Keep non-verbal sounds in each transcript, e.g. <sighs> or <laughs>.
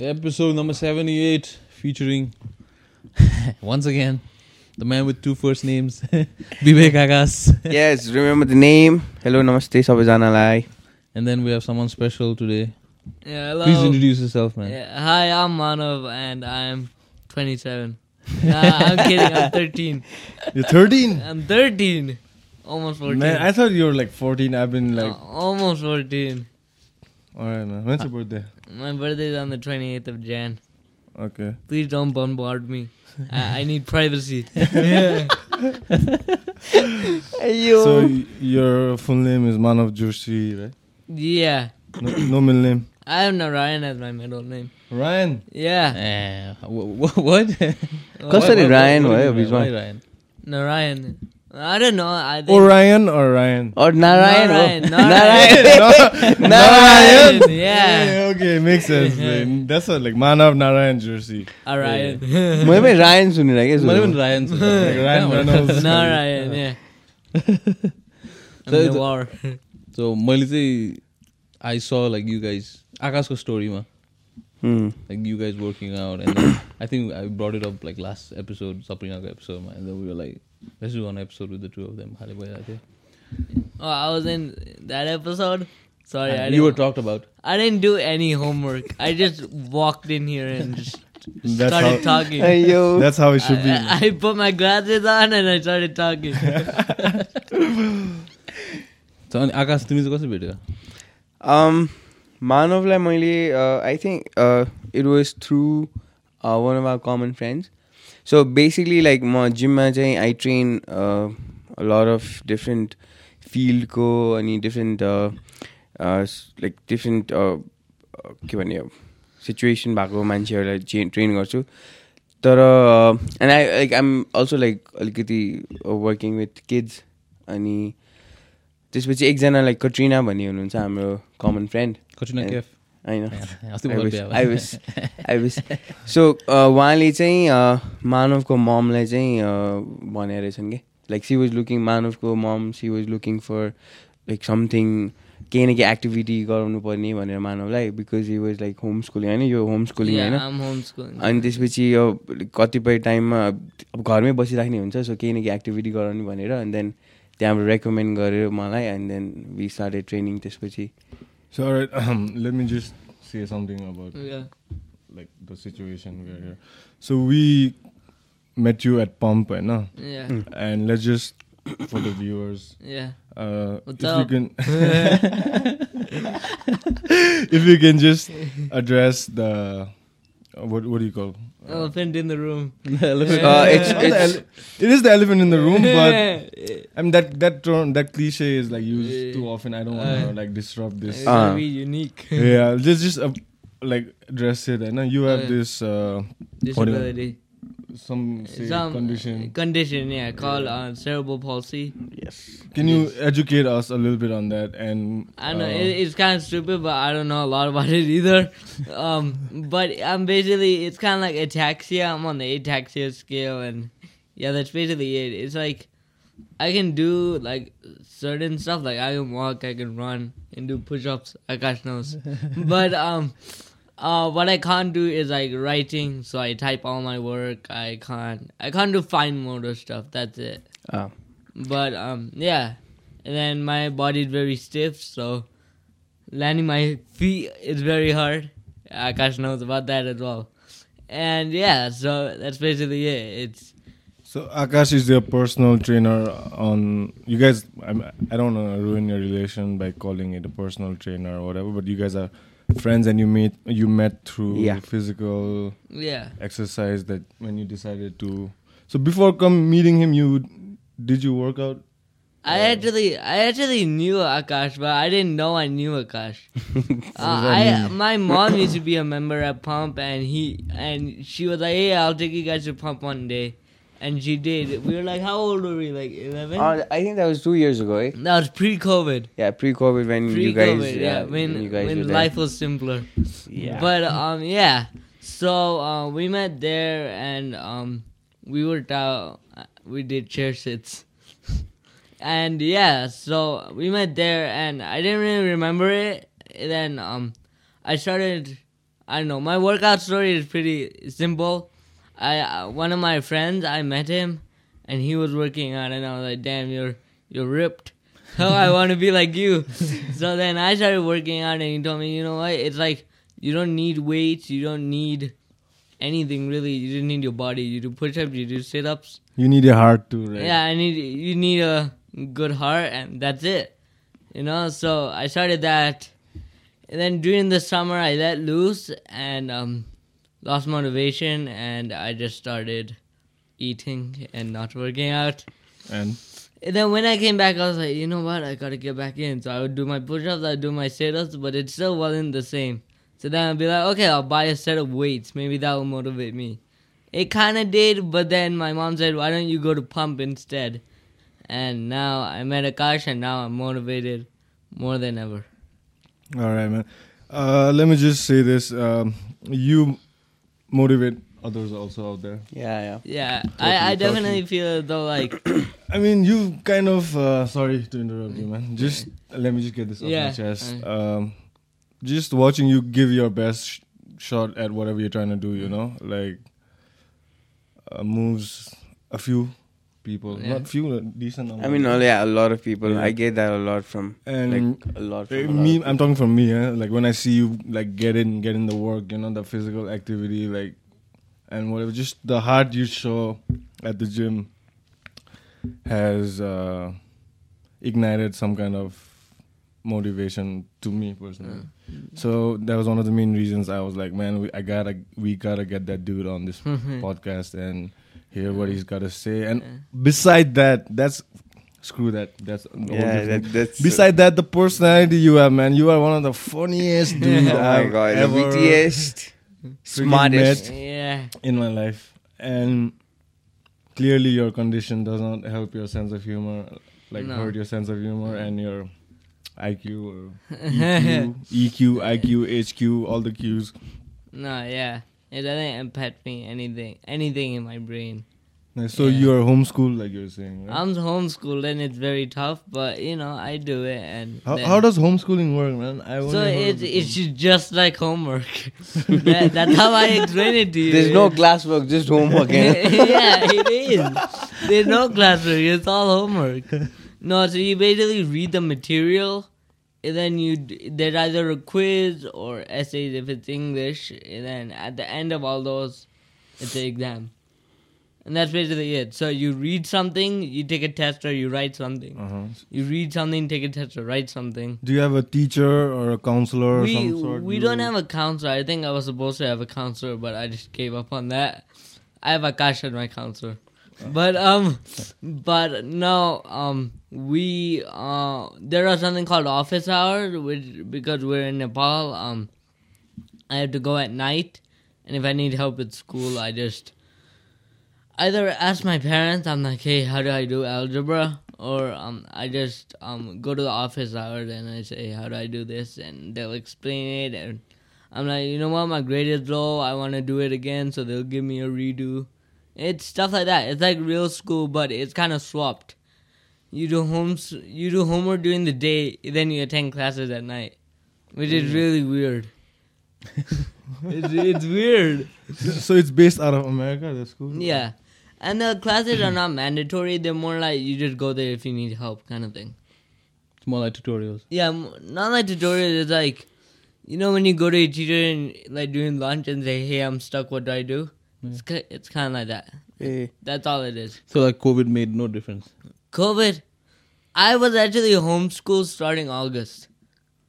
Episode number 78 featuring <laughs> once again the man with two first names, <laughs> Vivek Agas. <laughs> yes, remember the name. Hello, namaste, sabizana lai. And then we have someone special today. Yeah, hello. Please introduce yourself, man. Yeah, hi, I'm Manav and I'm 27. nah, I'm kidding, I'm 13. You're 13? I'm 13. Almost 14. Man, I thought you were like 14. I've been like. Uh, almost 14. Alright, man. When's your birthday? My birthday is on the 28th of Jan. Okay. Please don't bombard me. I, I need privacy. <laughs> Yo. So your full name is Manav Joshi, right? Yeah. No, no middle name. I have no as my middle name. Ryan. Yeah. Eh, wh- wh- what? Why- Ryan, why- why which? Ryan? No I don't know. I think Orion or Ryan? Or Narayan Narayan, हो. Narayan. <laughs> No, Narayan. Hey, Yeah. okay, makes sense. man. That's what, like Manav Narayan Jersey. Narayan. मैले पनि <laughs> Ryan सुनेर क्या मैले पनि सुरु। Ryan सुनेको Like थिएँ। Ryan कहाँबाट? Reynolds. <laughs> Narayan. Yeah. I'm So the it's- war. So मैले चाहिँ I saw like you guys आकाशको स्टोरीमा Hmm. like you guys working out and then <coughs> I think I brought it up like last episode Saprinako episode and then we were like let's do one episode with the two of them खाली भइरहेको थियो Oh, I was in that episode. Sorry, I you didn't, were talked about I didn't do any homework. I just walked in here and just That's started how, talking. अय्यो। that's how it should be. I, I put my glasses on and I started talking. <laughs> So अनि आकाश तिमी चाहिँ कसरी भेट्यो Um, मानवलाई मैले I think it was through one of our common friends So basically like म जिममा चाहिँ I train lot of different फिल्डको अनि डिफ्रेन्ट लाइक डिफ्रेन्ट के भन्ने सिचुएसन भएको मान्छेहरूलाई चे ट्रेन गर्छु। तर and I like I'm also like अलिकति वर्किङ विथ किड्स अनि त्यसपछि एकजना लाइक कट्रिना भन्ने हुनुहुन्छ हाम्रो कमन फ्रेन्ड कट्रिना केफ होइन। <laughs> <laughs> wish. <laughs> So, uh, उहाँले चाहिँ मानवको ममलाई चाहिँ भनेर रहेछन् कि? Like she was looking मानवको mom she was looking for like something केही न केही एक्टिभिटी गराउनु पर्ने भनेर मानवलाई because he was like home schooling होइन? यो होम स्कुलिङ yeah, होइन? I'm homeschooling. अनि त्यसपछि यो कतिपय टाइममा अब घरमै बसिराख्ने हुन्छ सो केही न केही एक्टिभिटी गराउने भनेर अनि देन त्यहाँबाट रेकमेन्ड गर्यो मलाई and then we started training त्यसपछि। So, alright, um, let me just say something about Yeah. like the situation we're here. So we met you at Pump, right? No? Yeah. And let's just for the viewers, Yeah. uh, What's if up? you can, <laughs> <laughs> if you can just address the uh, what what do you call? Elephant in the room. <laughs> Uh, it's, Not the it's ele- it is the elephant in the room, but I mean that that term, that cliche is like used too often. I don't want to Uh, like disrupt this. It's Uh. gonna be unique. yeah, just just uh, like address it. And you have Uh, this uh, Disability. Some say Some condition. Condition, yeah, called uh, cerebral palsy. yes. Can you educate us a little bit on that? And I know uh, it, it's kind of stupid, but I don't know a lot about it either. <laughs> Um, but I'm basically it's kind of like ataxia. I'm on the ataxia scale, and yeah, that's basically it. It's like I can do like certain stuff, like I can walk, I can run, and do push-ups. I gosh knows, <laughs> but um, uh, what I can't do is like writing. So I type all my work. I can't. I can't do fine motor stuff. That's it. Ah. But um, yeah, and then my body is very stiff, so landing my feet is very hard. Akash knows about that as well. And yeah, so that's basically it. It's So Akash is your personal trainer on you guys. I'm, I don't want to ruin your relation by calling it a personal trainer or whatever, but you guys are friends and you meet you met through Yeah. physical yeah. exercise that when you decided to. So before come meeting him, you did you work out? I actually, I actually knew Akash, but I didn't know I knew Akash. <laughs> uh, I, my mom used to be a <coughs> member at Pump, and he, and she was like, "Hey, I'll take you guys to Pump one day," and she did. We were like, "How old were we? Like 11? Uh, I think that was two years ago, eh? that was pre-COVID. Yeah, pre-COVID when you Pre-COVID, guys, yeah, when you guys when were there. life was simpler. Yeah. But um, yeah. So uh, we met there, and um, we worked out. We did chair sits, <laughs> and yeah. So we met there, and I didn't really remember it. And then um, I started. I don't know. My workout story is pretty simple. I uh, one of my friends, I met him, and he was working out, and I was like, "Damn, you're you're ripped." <laughs> Oh, I want to be like you. <laughs> so then I started working out, and he told me, "You know what? It's like you don't need weights, you don't need anything really. You just need your body. You do push-ups, you do sit-ups. You need a heart too, right? Yeah, I need you need a good heart, and that's it. You know. So I started that, and then during the summer I let loose and um, lost motivation, and I just started eating and not working out. And And then when I came back, I was like, you know what? I gotta get back in. So I would do my push-ups, I'd do my sit-ups, but it still wasn't the same. So then I'd be like, okay, I'll buy a set of weights. Maybe that will motivate me. It kind of did, but then my mom said, why don't you go to pump instead? And now I met Akash, and now I'm motivated more than ever. all right, man. Uh, let me just say this: um, you motivate others also out there. Yeah, yeah. Yeah, Totally, I, I totally. definitely feel though like <clears throat> I mean, you kind of. Uh, sorry to interrupt you, man. Just let me just get this off Yeah. my chest. Um, just watching you give your best sh- shot at whatever you're trying to do, you know, like uh, moves a few people, Yeah. not few, a decent number. I mean, oh, yeah, a lot of people. Yeah. I get that a lot from and like a lot Uh, from a lot me, of I'm talking from me. Eh? Like when I see you, like get in, get in the work, you know, the physical activity, like, and whatever. Just the heart you show at the gym has uh, ignited some kind of motivation to me personally. So that was one of the main reasons I was like, man, we, I gotta, we gotta get that dude on this <laughs> podcast and hear what he's got to say. And beside that, that's screw that. That's Yeah, that, that's Beside that, the personality you have, man, you are one of the funniest <laughs> dudes Oh I've god, ever wittiest, smartest. met. yeah, in my life. And clearly, your condition does not help your sense of humor, like No. hurt your sense of humor and your IQ or EQ, <laughs> EQ, IQ, HQ, all the Qs. no, yeah, it doesn't impact me anything, anything in my brain. So Yeah. you are homeschooled, like you're saying. Right? I'm homeschooled and it's very tough, but you know I do it and how, how does homeschooling work, man? I so it's it it's just like homework. <laughs> that, that's how I explain it to you. There's no classwork, just homework. eh? <laughs> yeah, it is. There's no classwork. It's all homework. No, so you basically read the material, and then you there's either a quiz or essays if it's English, and then at the end of all those, it's an exam. And that's basically it. So you read something, you take a test, or you write something. Uh-huh. You read something, take a test, or write something. Do you have a teacher or a counselor or we some sort? we you- don't have a counselor. I think I was supposed to have a counselor, but I just gave up on that. I have Akash as my counselor, but um, but no um, we uh there are something called office hours, which because we're in Nepal um, I have to go at night, and if I need help at school, I just either ask my parents. I'm like, hey, how do I do algebra? Or um, I just um go to the office hours and I say, how do I do this? And they'll explain it. And I'm like, you know what, my grade is low. I want to do it again, so they'll give me a redo. It's stuff like that. It's like real school, but it's kind of swapped. You do homes, you do homework during the day, then you attend classes at night, which is really weird. <laughs> it's, it's weird. So it's based out of America, the school? Yeah. And the classes are not mandatory. They're more like you just go there if you need help, kind of thing. It's more like tutorials. Yeah, not like tutorials. It's like, you know, when you go to a teacher and like during lunch and say, "Hey, I'm stuck. What do I do?" It's it's kind of like that. Eh, That's all it is. So like COVID made no difference. COVID. I was actually homeschooled starting August.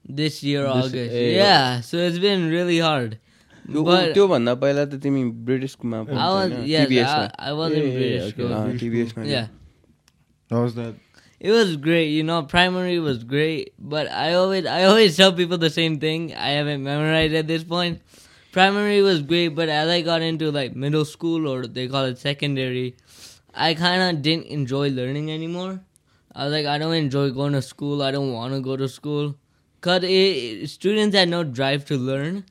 This year, This- August. eh, yeah, so it's been really hard. त्यो But- त्योभन्दा पहिला त तिमी British स्कुलमा I was yes, टिबिएसमा I, I was in Yeah, yeah, British okay. school. टिबिएसमा Yeah. How was that? It was great, you know. Primary was great, but I always, I always tell people the same thing. I haven't memorized at this point. Primary was great, but as I got into like middle school or they call it secondary, I kind of didn't enjoy learning anymore. I was like, I don't enjoy going to school. I don't want to go to school, cause it, students had no drive to learn.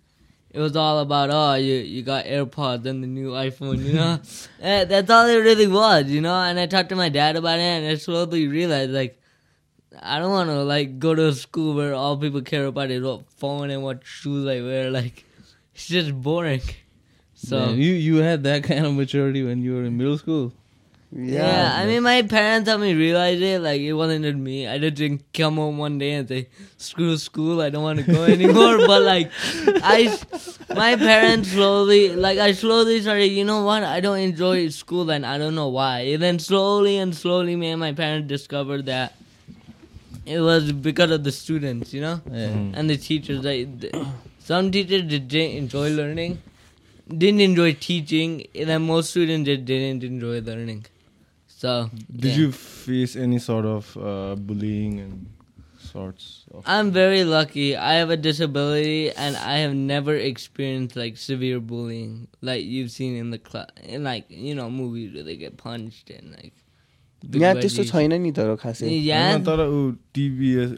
It was all about oh you you got AirPods and the new iPhone, you know. <laughs> Eh, That's all it really was, you know. And I talked to my dad about it, and I slowly realized like I don't want to like go to a school where all people care about is what phone and what shoes I wear. <laughs> Like it's just boring. So Man, you you had that kind of maturity when you were in middle school. Yeah, I mean, my parents helped me realize it. Like it wasn't me. I just didn't come home one day and say, "Screw school, I don't want to go anymore." <laughs> but like, I, my parents slowly, like I slowly started. You know what? I don't enjoy school, and I don't know why. And then slowly and slowly, me and my parents discovered that it was because of the students. You know Yeah. Mhm. and the teachers. Like th- some teachers did- didn't enjoy learning, didn't enjoy teaching, and then most students just didn't enjoy learning. So Did yeah. you face any sort of uh, bullying and sorts of? I'm very lucky. I have a disability, and I have never experienced like severe bullying, like you've seen in the class, in like you know movies where they get punched and like. big यहाँ त्यस्तो budgies. छैन नि तर खासै Yeah, होइन, तर ऊ TBS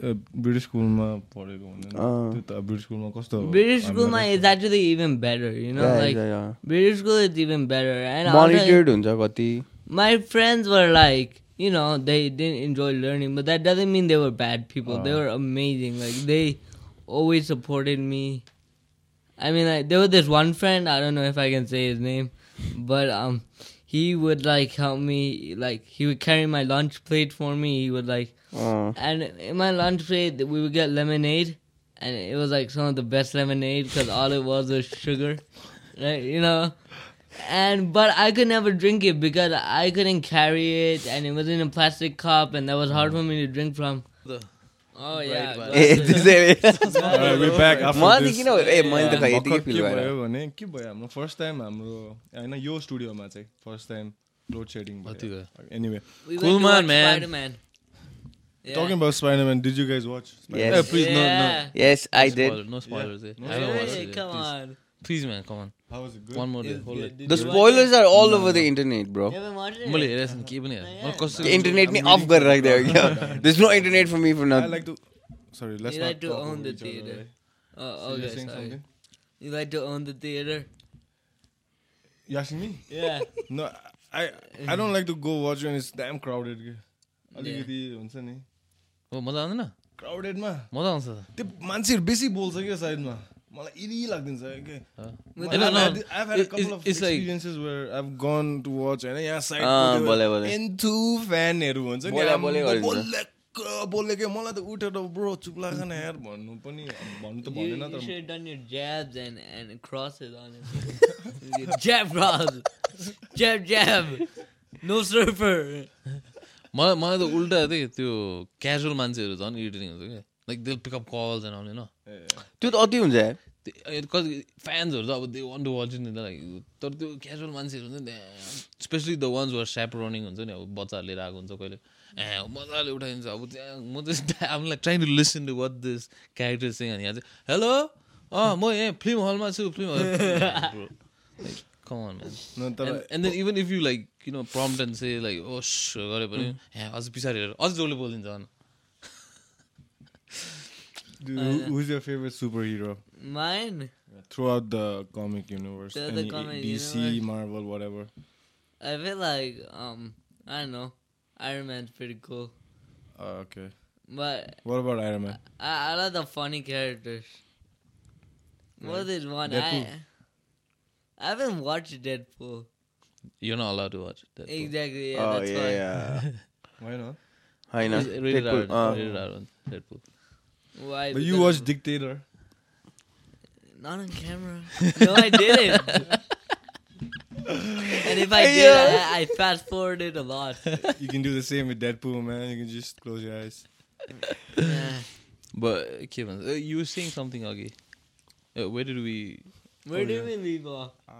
British स्कुलमा पढेको हुँदैन अँ। त्यो त ब्रिटिश स्कुलमा कस्तो British हामीलाई school, कस्तो- is actually even better. You know, Yeah, like yeah, yeah. British school is even better. And also- monitored हुन्छ कति my friends were like, you know, they didn't enjoy learning, but that doesn't mean they were bad people. They Uh. were amazing. Like they always supported me. I mean, like there was this one friend. I don't know if I can say his name, but um, he would like help me. Like he would carry my lunch plate for me. He would like, uh, and in my lunch plate we would get lemonade, and it was like some of the best lemonade because all it was was sugar, right? You know And but I could never drink it because I couldn't carry it, and it was in a plastic cup, and that was hard for me to drink from. The- Oh yeah, Right, A glasses. त्यसैले Alright, we're back after मलाई this. किन हो ए मैले त खै भर्खर यतिकै के फिल भएर भयो भने के भयो हाम्रो फर्स्ट टाइम हाम्रो होइन यो स्टुडियोमा चाहिँ फर्स्ट टाइम लोड सेडिङ कति भयो? Anyway We went Cool to man, watch man. Spider-Man. Yeah. Talking about Spider-Man, did you guys watch? Yes. Eh, please, no, no. Yeah. Yes, I No did. spoiler- No spoilers. eh. No I haven't watched Hey, it. yet. come Please. on. Please, man, come on. How was it good? One more day. Is- Hold it. did The you watch spoilers it? are all over the internet, bro. You haven't watched it? मैले हेरेको छैन केही पनि हेरेको Yeah. मलाई कस्तो त्यो internet नै अफ गरेर राखिदियो क्या There's no internet for me for I nothing. like to. Sorry, let's You not like to talk own over the each other, theater. right? Oh, So you're okay, saying sorry. something? You like to own the theater? You asking me? Yeah. No, I I don't like to go watch when it's damn crowded. के। अलिकति हुन्छ नि हो मजा आउँदैन क्राउडेडमा मजा आउँछ त त्यो मान्छेहरू बेसी बोल्छ क्या साइडमा मलाई लाग्दिन्छ फ्यानहरू हुन्छ नि बोलेकै मलाई त उठेर ब्रो चुप लाग्छ यार भन्नु पनि भन्नु त भन्दैन तर jabs and मलाई मलाई त उल्टा त्यही त्यो क्याजुअल मान्छेहरू झन् इरिटेटिङ हुन्छ क्या like they pick up calls and आउने न त्यो त अति हुन्छ कति फ्यान्सहरू त अब दे वान टु वाच नि त लाइक तर त्यो क्याजुअल मान्छेहरू हुन्छ नि especially the ones where sap running हुन्छ नि अब बच्चाहरू लिएर आएको हुन्छ कहिले। ए मजाले उठाइदिन्छ अब त्यहाँ म चाहिँ I'm like trying to listen to what this character चाहिँ अनि यहाँ चाहिँ हेलो अँ म यहाँ फिल्म हलमा छु film hall and then even if you like किन प्रम्प्ट एन्ड से लाइक ओस गऱ्यो भने यहाँ अझ पछाडि हेरेर अझ जसले बोलिदिन्छ अनि। Dude, uh, who's your favorite superhero? Mine. Throughout the comic universe, the comic eh, DC, universe. Marvel, whatever. I feel like um, I don't know. Iron Man's pretty cool. Uh, okay. But what about Iron Man? I, I like the funny characters. More than one. I, I haven't watched Deadpool. You're not allowed to watch Deadpool. Exactly. Yeah, oh that's yeah. Why. yeah. <laughs> why not? Why not? Really Deadpool. Um, really Deadpool. Why? But you watched Dictator. Not on camera. No, I didn't. and if I did, Yeah. I, I fast forwarded a lot. You can do the same with Deadpool, man. You can just close your eyes. But Kevin, uh, you were saying something, Augie. Uh, where did we? Where Oh, yeah. we leave off? Uh,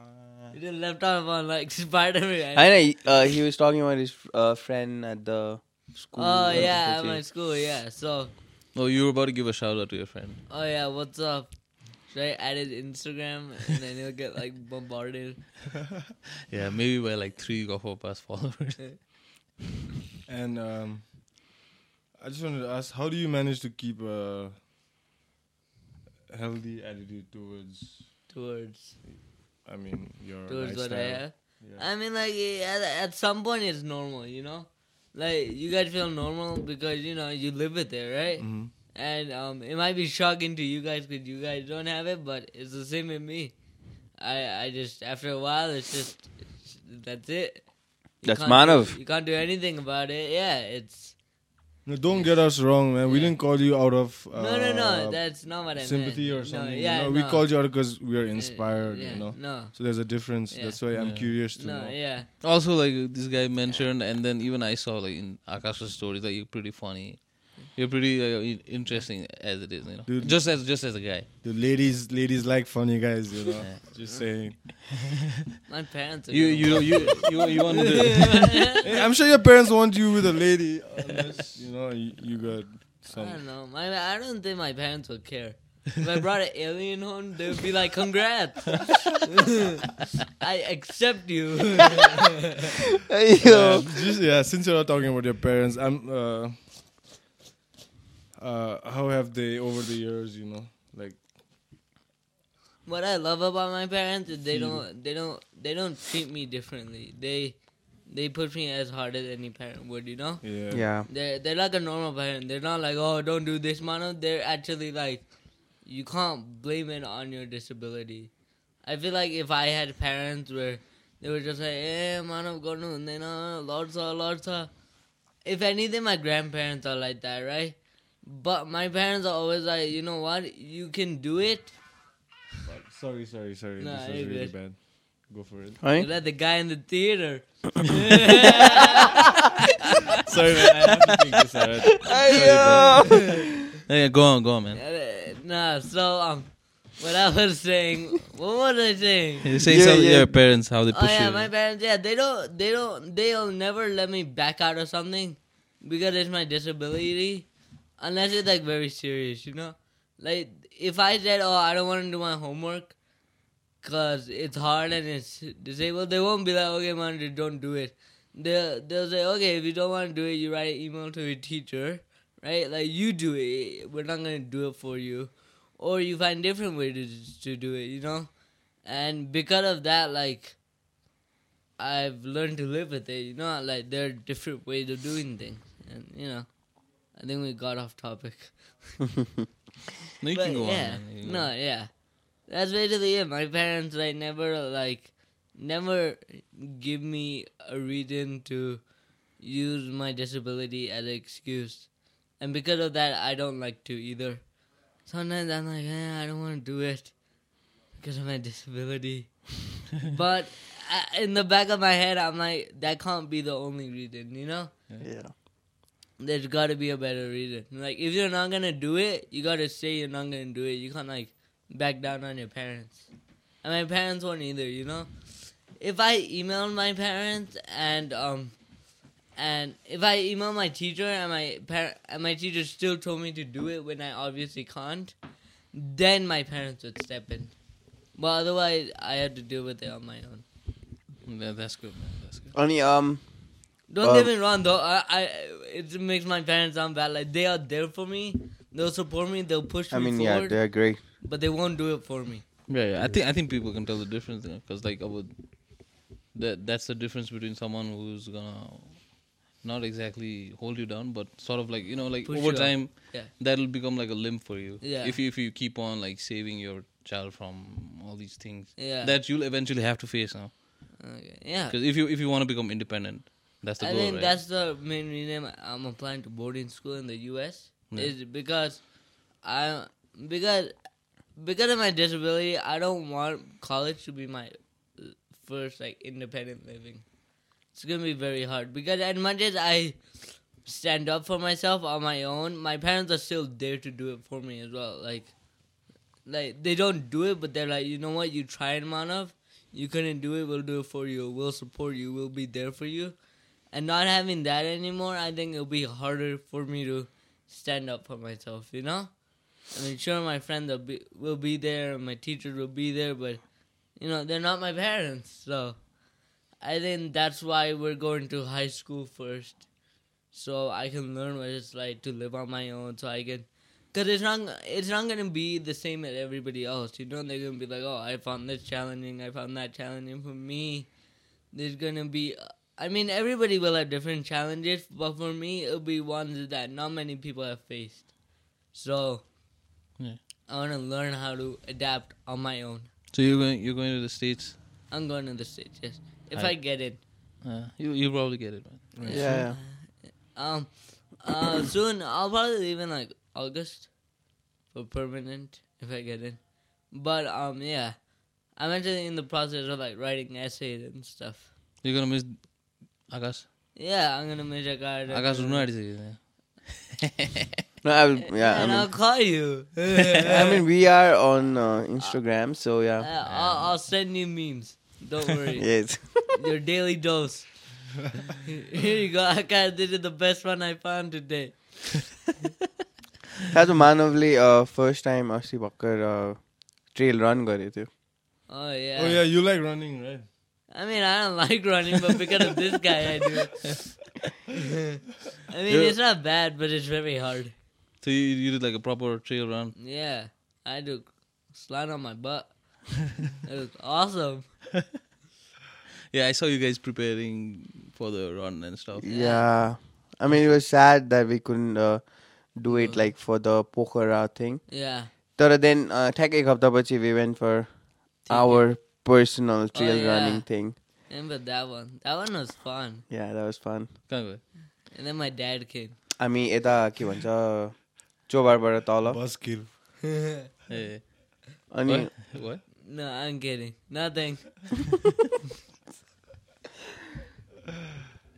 we just left off on like <laughs> Spider Man. I know. Uh, he was talking about his uh, friend at the school. Oh uh, yeah, at my school. Yeah. So oh you were about to give a shout out to your friend oh yeah, what's up? Should I add his Instagram and then he'll get like <laughs> bombarded? yeah maybe by like three or four past followers <laughs> And um, I just wanted to ask, how do you manage to keep a healthy attitude towards? Towards I mean, your towards what I lifestyle? have. Yeah. I mean, like at, at some point it's normal, you know. Like you guys feel normal because you know you live with it right? Mhm. And um, it might be shocking to you guys because you guys don't have it, but it's the same with me. I I just after a while it's just it's, that's it. You That's Manav. do- You can't do anything about it. Yeah, it's No, don't get us wrong, man. We Yeah. didn't call you out of uh, no no no. That's not what I sympathy meant. or something. No, you yeah, know? no. We called you out because we are Uh, inspired. yeah, You know, No. so there's a difference. Yeah. That's why I'm Yeah. curious to No, know. yeah. Also, like this guy mentioned, and then even I saw like in Akash's stories, like you're pretty funny. You're pretty uh, interesting as it is, you know. Dude. Just as just as a guy. The ladies, ladies like funny guys. You know, Yeah. just saying. <laughs> My parents are You gonna- you you you you want to do <laughs> Hey, I'm sure your parents want you with a lady, unless you know you, you got I don't know. My, I don't think my parents would care. If I brought an alien home, they would be like, "Congrats, <laughs> I accept you." Uh, just yeah, since you're not talking about your parents, I'm. Uh, uh, how have they over the years? You know, like what I love about my parents is they don't, they don't, they don't treat me differently. They, they push me as hard as any parent would. You know. yeah, Yeah. They're they're like a normal parent. They're not like, oh, don't do this, mano. They're actually like, you can't blame it on your disability. I feel like if I had parents where they were just like, eh, mano, go no, they know, lorsa, lorsa. If anything, my grandparents are like that, right? But my parents are always like, you know what, you can do it. Sorry, sorry, sorry. Nah, this was really good. bad. Go for it. Right? You're like the guy in the theater. <laughs> <laughs> sorry, man. I have to think this out. Yeah, go on, go on, man. Nah, so um, what I was saying, what was I saying? You're saying Yeah, some, yeah. your parents how they push Oh push yeah, you. my parents. Yeah, they don't. They don't. They'll never let me back out of something because it's my disability, unless it's like very serious. You know, like if I said, "Oh, I don't want to do my homework," cause it's hard and it's disabled, they won't be like, "Okay, man, don't do it." They'll they'll say, "Okay, if you don't want to do it, you write an email to your teacher, right? Like you do it. We're not gonna do it for you." Or you find different way to to do it, you know, and because of that, like I've learned to live with it. You know, like there are different ways of doing things, and you know, I think we got off topic. <laughs> no, you But can go yeah, on. Man. You can no, yeah, that's basically it. My parents like never like never give me a reason to use my disability as an excuse, and because of that, I don't like to either. Sometimes I'm like, eh, I don't want to do it because of my disability, <laughs> but uh, in the back of my head, I'm like, that can't be the only reason, you know Yeah. There's got to be a better reason. Like, if you're not gonna do it, you gotta say you're not gonna do it. You can't like back down on your parents. And my parents won't either. You know, if I emailed my parents and um, and if I email my teacher and my par- and my teacher still told me to do it when I obviously can't, then my parents would step in. But otherwise, I had to deal with it on my own. Yeah, that's good, man. That's good. Only um Don't Um, get me wrong though. I, I it makes my parents sound bad. Like they are there for me. They'll support me. They'll push I me I mean yeah, they're great. but they won't do it for me. Yeah, yeah. I think I think people can tell the difference because like I would, that that's the difference between someone who's gonna not exactly hold you down, but sort of like you know like Push over time Yeah. that'll become like a limb for you. Yeah. If you if you keep on like saving your child from all these things Yeah. that you'll eventually have to face now. Okay. Yeah. Because if you if you want to become independent, that's the I goal, think right? that's the main reason I'm applying to boarding school in the U.S. Yeah. is because I because because of my disability, I don't want college to be my first like independent living. It's gonna be very hard because as much as I stand up for myself on my own, my parents are still there to do it for me as well. Like, like they don't do it, but they're like, you know what, you tried, Manav. You couldn't do it. We'll do it for you. We'll support you. We'll be there for you. And not having that anymore, I think it'll be harder for me to stand up for myself. You know, I mean, sure, my friends will be will be there, and my teachers will be there, but you know, they're not my parents. So, I think that's why we're going to high school first, so I can learn what it's like to live on my own. So I can, cause it's not it's not gonna be the same as everybody else. You know, they're gonna be like, oh, I found this challenging. I found that challenging. For me, there's gonna be. I mean, everybody will have different challenges, but for me, it'll be ones that not many people have faced. So, Yeah. I want to learn how to adapt on my own. So you're going you're going to the states. I'm going to the States, yes. If Hi. I get it. Uh, you you probably get it, man. Yeah. Um, uh, soon I'll probably leave in like August for permanent if I get in. But um, yeah, I'm actually in the process of like writing essays and stuff. You're gonna miss Akash. Yeah, I'm gonna make a card. Akash run आँटिसक्यो त्यहाँ। No, I will, yeah. I and I'll mean, call you. I mean, we are on uh, Instagram, so Uh, yeah. I'll, I'll send you memes. Don't worry. <laughs> Yes. <laughs> Your daily dose. Here you go. I got this is the best one I found today. <laughs> आज मानवले first time अस्ति भर्खर trail run गरेको थियो Oh yeah. Oh yeah, you like running, right? I mean, I don't <laughs> like running, but because of this guy, I do. I mean, it's not bad, but it's very hard. So you, you did like a proper trail run. Yeah, I do slide on my butt. it was awesome. <laughs> Yeah, I saw you guys preparing for the run and stuff. Yeah. I mean, it was sad that we couldn't uh, do it like for the Pokhara thing. Yeah. तर then ठ्याक्कै एक हप्तापछि we went for our personal trail yeah. running thing. Remember that one? That one was fun. Yeah, that was fun. कहाँ गयो? And then my dad came. हामी यता के भन्छ चोबारबाट तल Buskill. ए अनि What? What? No, I'm kidding. Nothing. <laughs>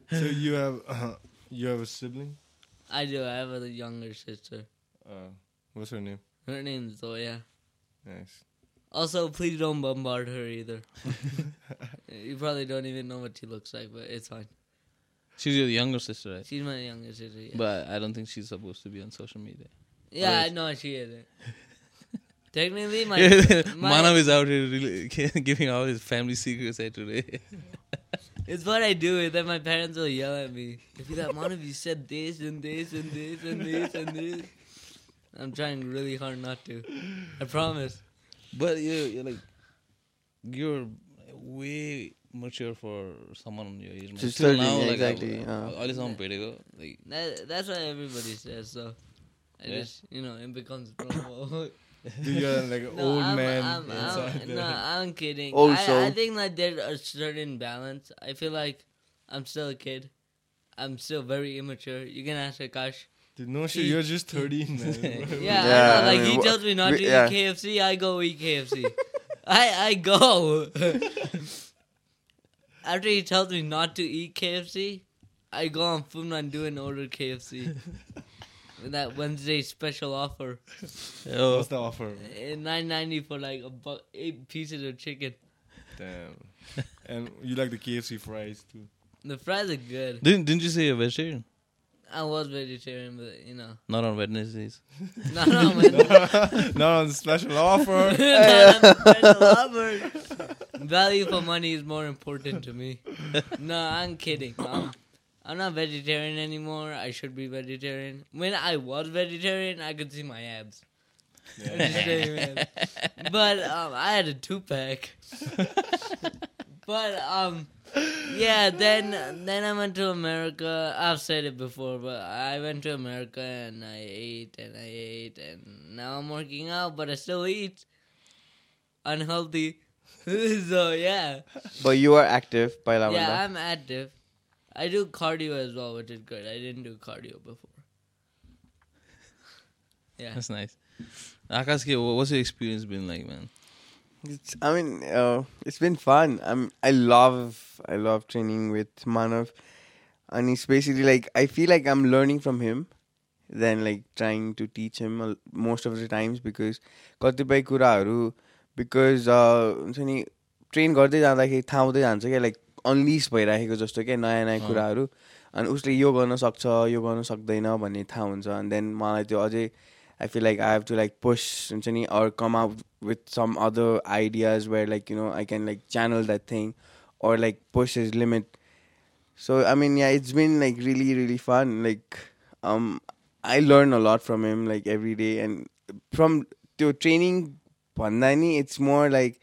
So you have uh, you have a sibling? I do. I have a younger sister. Uh, what's her name? Her name's Zoya. Nice. Also, please don't bombard her either. <laughs> you probably don't even know what she looks like, but it's fine. She's your younger sister, right? She's my younger sister. Yeah, But I don't think she's supposed to be on social media. yeah I know she isn't. <laughs> Technically, my, my Manav is out here really <laughs> giving all his family secrets here today. it's what I do. And then my parents will yell at me. If you that Manav, you said this and this and this and this and this. I'm trying really hard not to. I promise but you you're like you're way mature for someone your age. Just Still now, exactly. All is on Pedego. Like that, that's what everybody says. So I yeah. just you know it becomes normal. <laughs> <laughs> you're like an no, old I'm, man. I'm, I'm, no, I'm kidding. Also, I, I think that there's a certain balance. I feel like I'm still a kid. I'm still very immature. You can ask Akash. Dude, no shit, you're just 13, man. Yeah, <laughs> Yeah, I know. I Like mean, he tells me not we- to yeah. eat KFC, I go eat KFC. <laughs> I I go. <laughs> After he tells me not to eat KFC, I go on Foodmandu and order KFC. With that Wednesday special offer, oh, What's the offer? Eh, nine ninety for like a bu- eight pieces of chicken. Damn. and you like the KFC fries too. The fries are good. didn't didn't you say you're vegetarian? I was vegetarian, but you know, <laughs> Not on Wednesdays. no, no, man. Not on <laughs> the special offer. <laughs> Not on special offer. Value for money is more important to me. No, I'm kidding. Um, I'm not vegetarian anymore. I should be vegetarian. When I was vegetarian, I could see my abs. I'm just saying, man. But um, I had a two pack but um, yeah. Then then I went to America. I've said it before, but I went to America and I ate and I ate and now I'm working out, but I still eat unhealthy. <laughs> so yeah. But you are active by Lavanda. Yeah, I'm active. I do cardio as well, which is good. I didn't do cardio before. Yeah, that's nice. Akasaki, what's your experience been like, man? It's, I mean, uh, it's been fun. I'm. I love. I love training with Manav, and it's basically like I feel like I'm learning from him, than like trying to teach him most of the times because कतिपय कुराहरू because uh, हुन्छ नि train गर्दै जाँदाखेरि थाहा हुँदै जान्छ क्या लाइक अनलिस भइराखेको जस्तो क्या नयाँ नयाँ। कुराहरू अनि उसले यो गर्न सक्छ यो गर्न सक्दैन भन्ने थाहा हुन्छ अनि देन मलाई त्यो अझै I feel like I have to like push or come up with some other ideas where like you know I can like channel that thing or like push his limit. So I mean yeah, it's been like really really fun. Like um, I learn a lot from him like every day and from to training Pandani, it's more like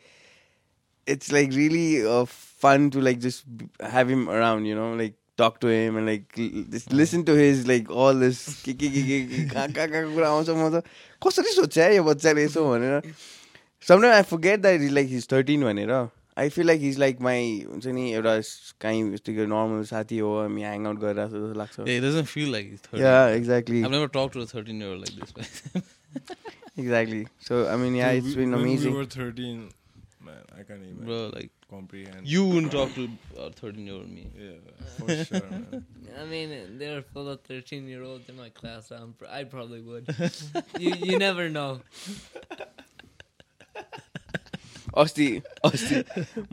it's like really uh, fun to like just have him around. You know, like talk to him like listen to his like all this के के के के कहाँ कहाँ कहाँको कुरा आउँछ म त कसरी सोध्छ है यो बच्चाले यसो भनेर sometime I forget that is like his thirteen भनेर I feel like his like my हुन्छ नि एउटा काहीँ यस्तो नर्मल साथी हो हामी ह्याङ आउट गरिरहेको जस्तो लाग्छ exactly exactly so I mean yeah it's been amazing man. I can't even Bro, like, comprehend. you wouldn't talk to a 13 year old me. yeah, for sure, man. I mean, they're full of 13 year olds in my class. I'm pr- I probably would. you you never know. अस्ति अस्ति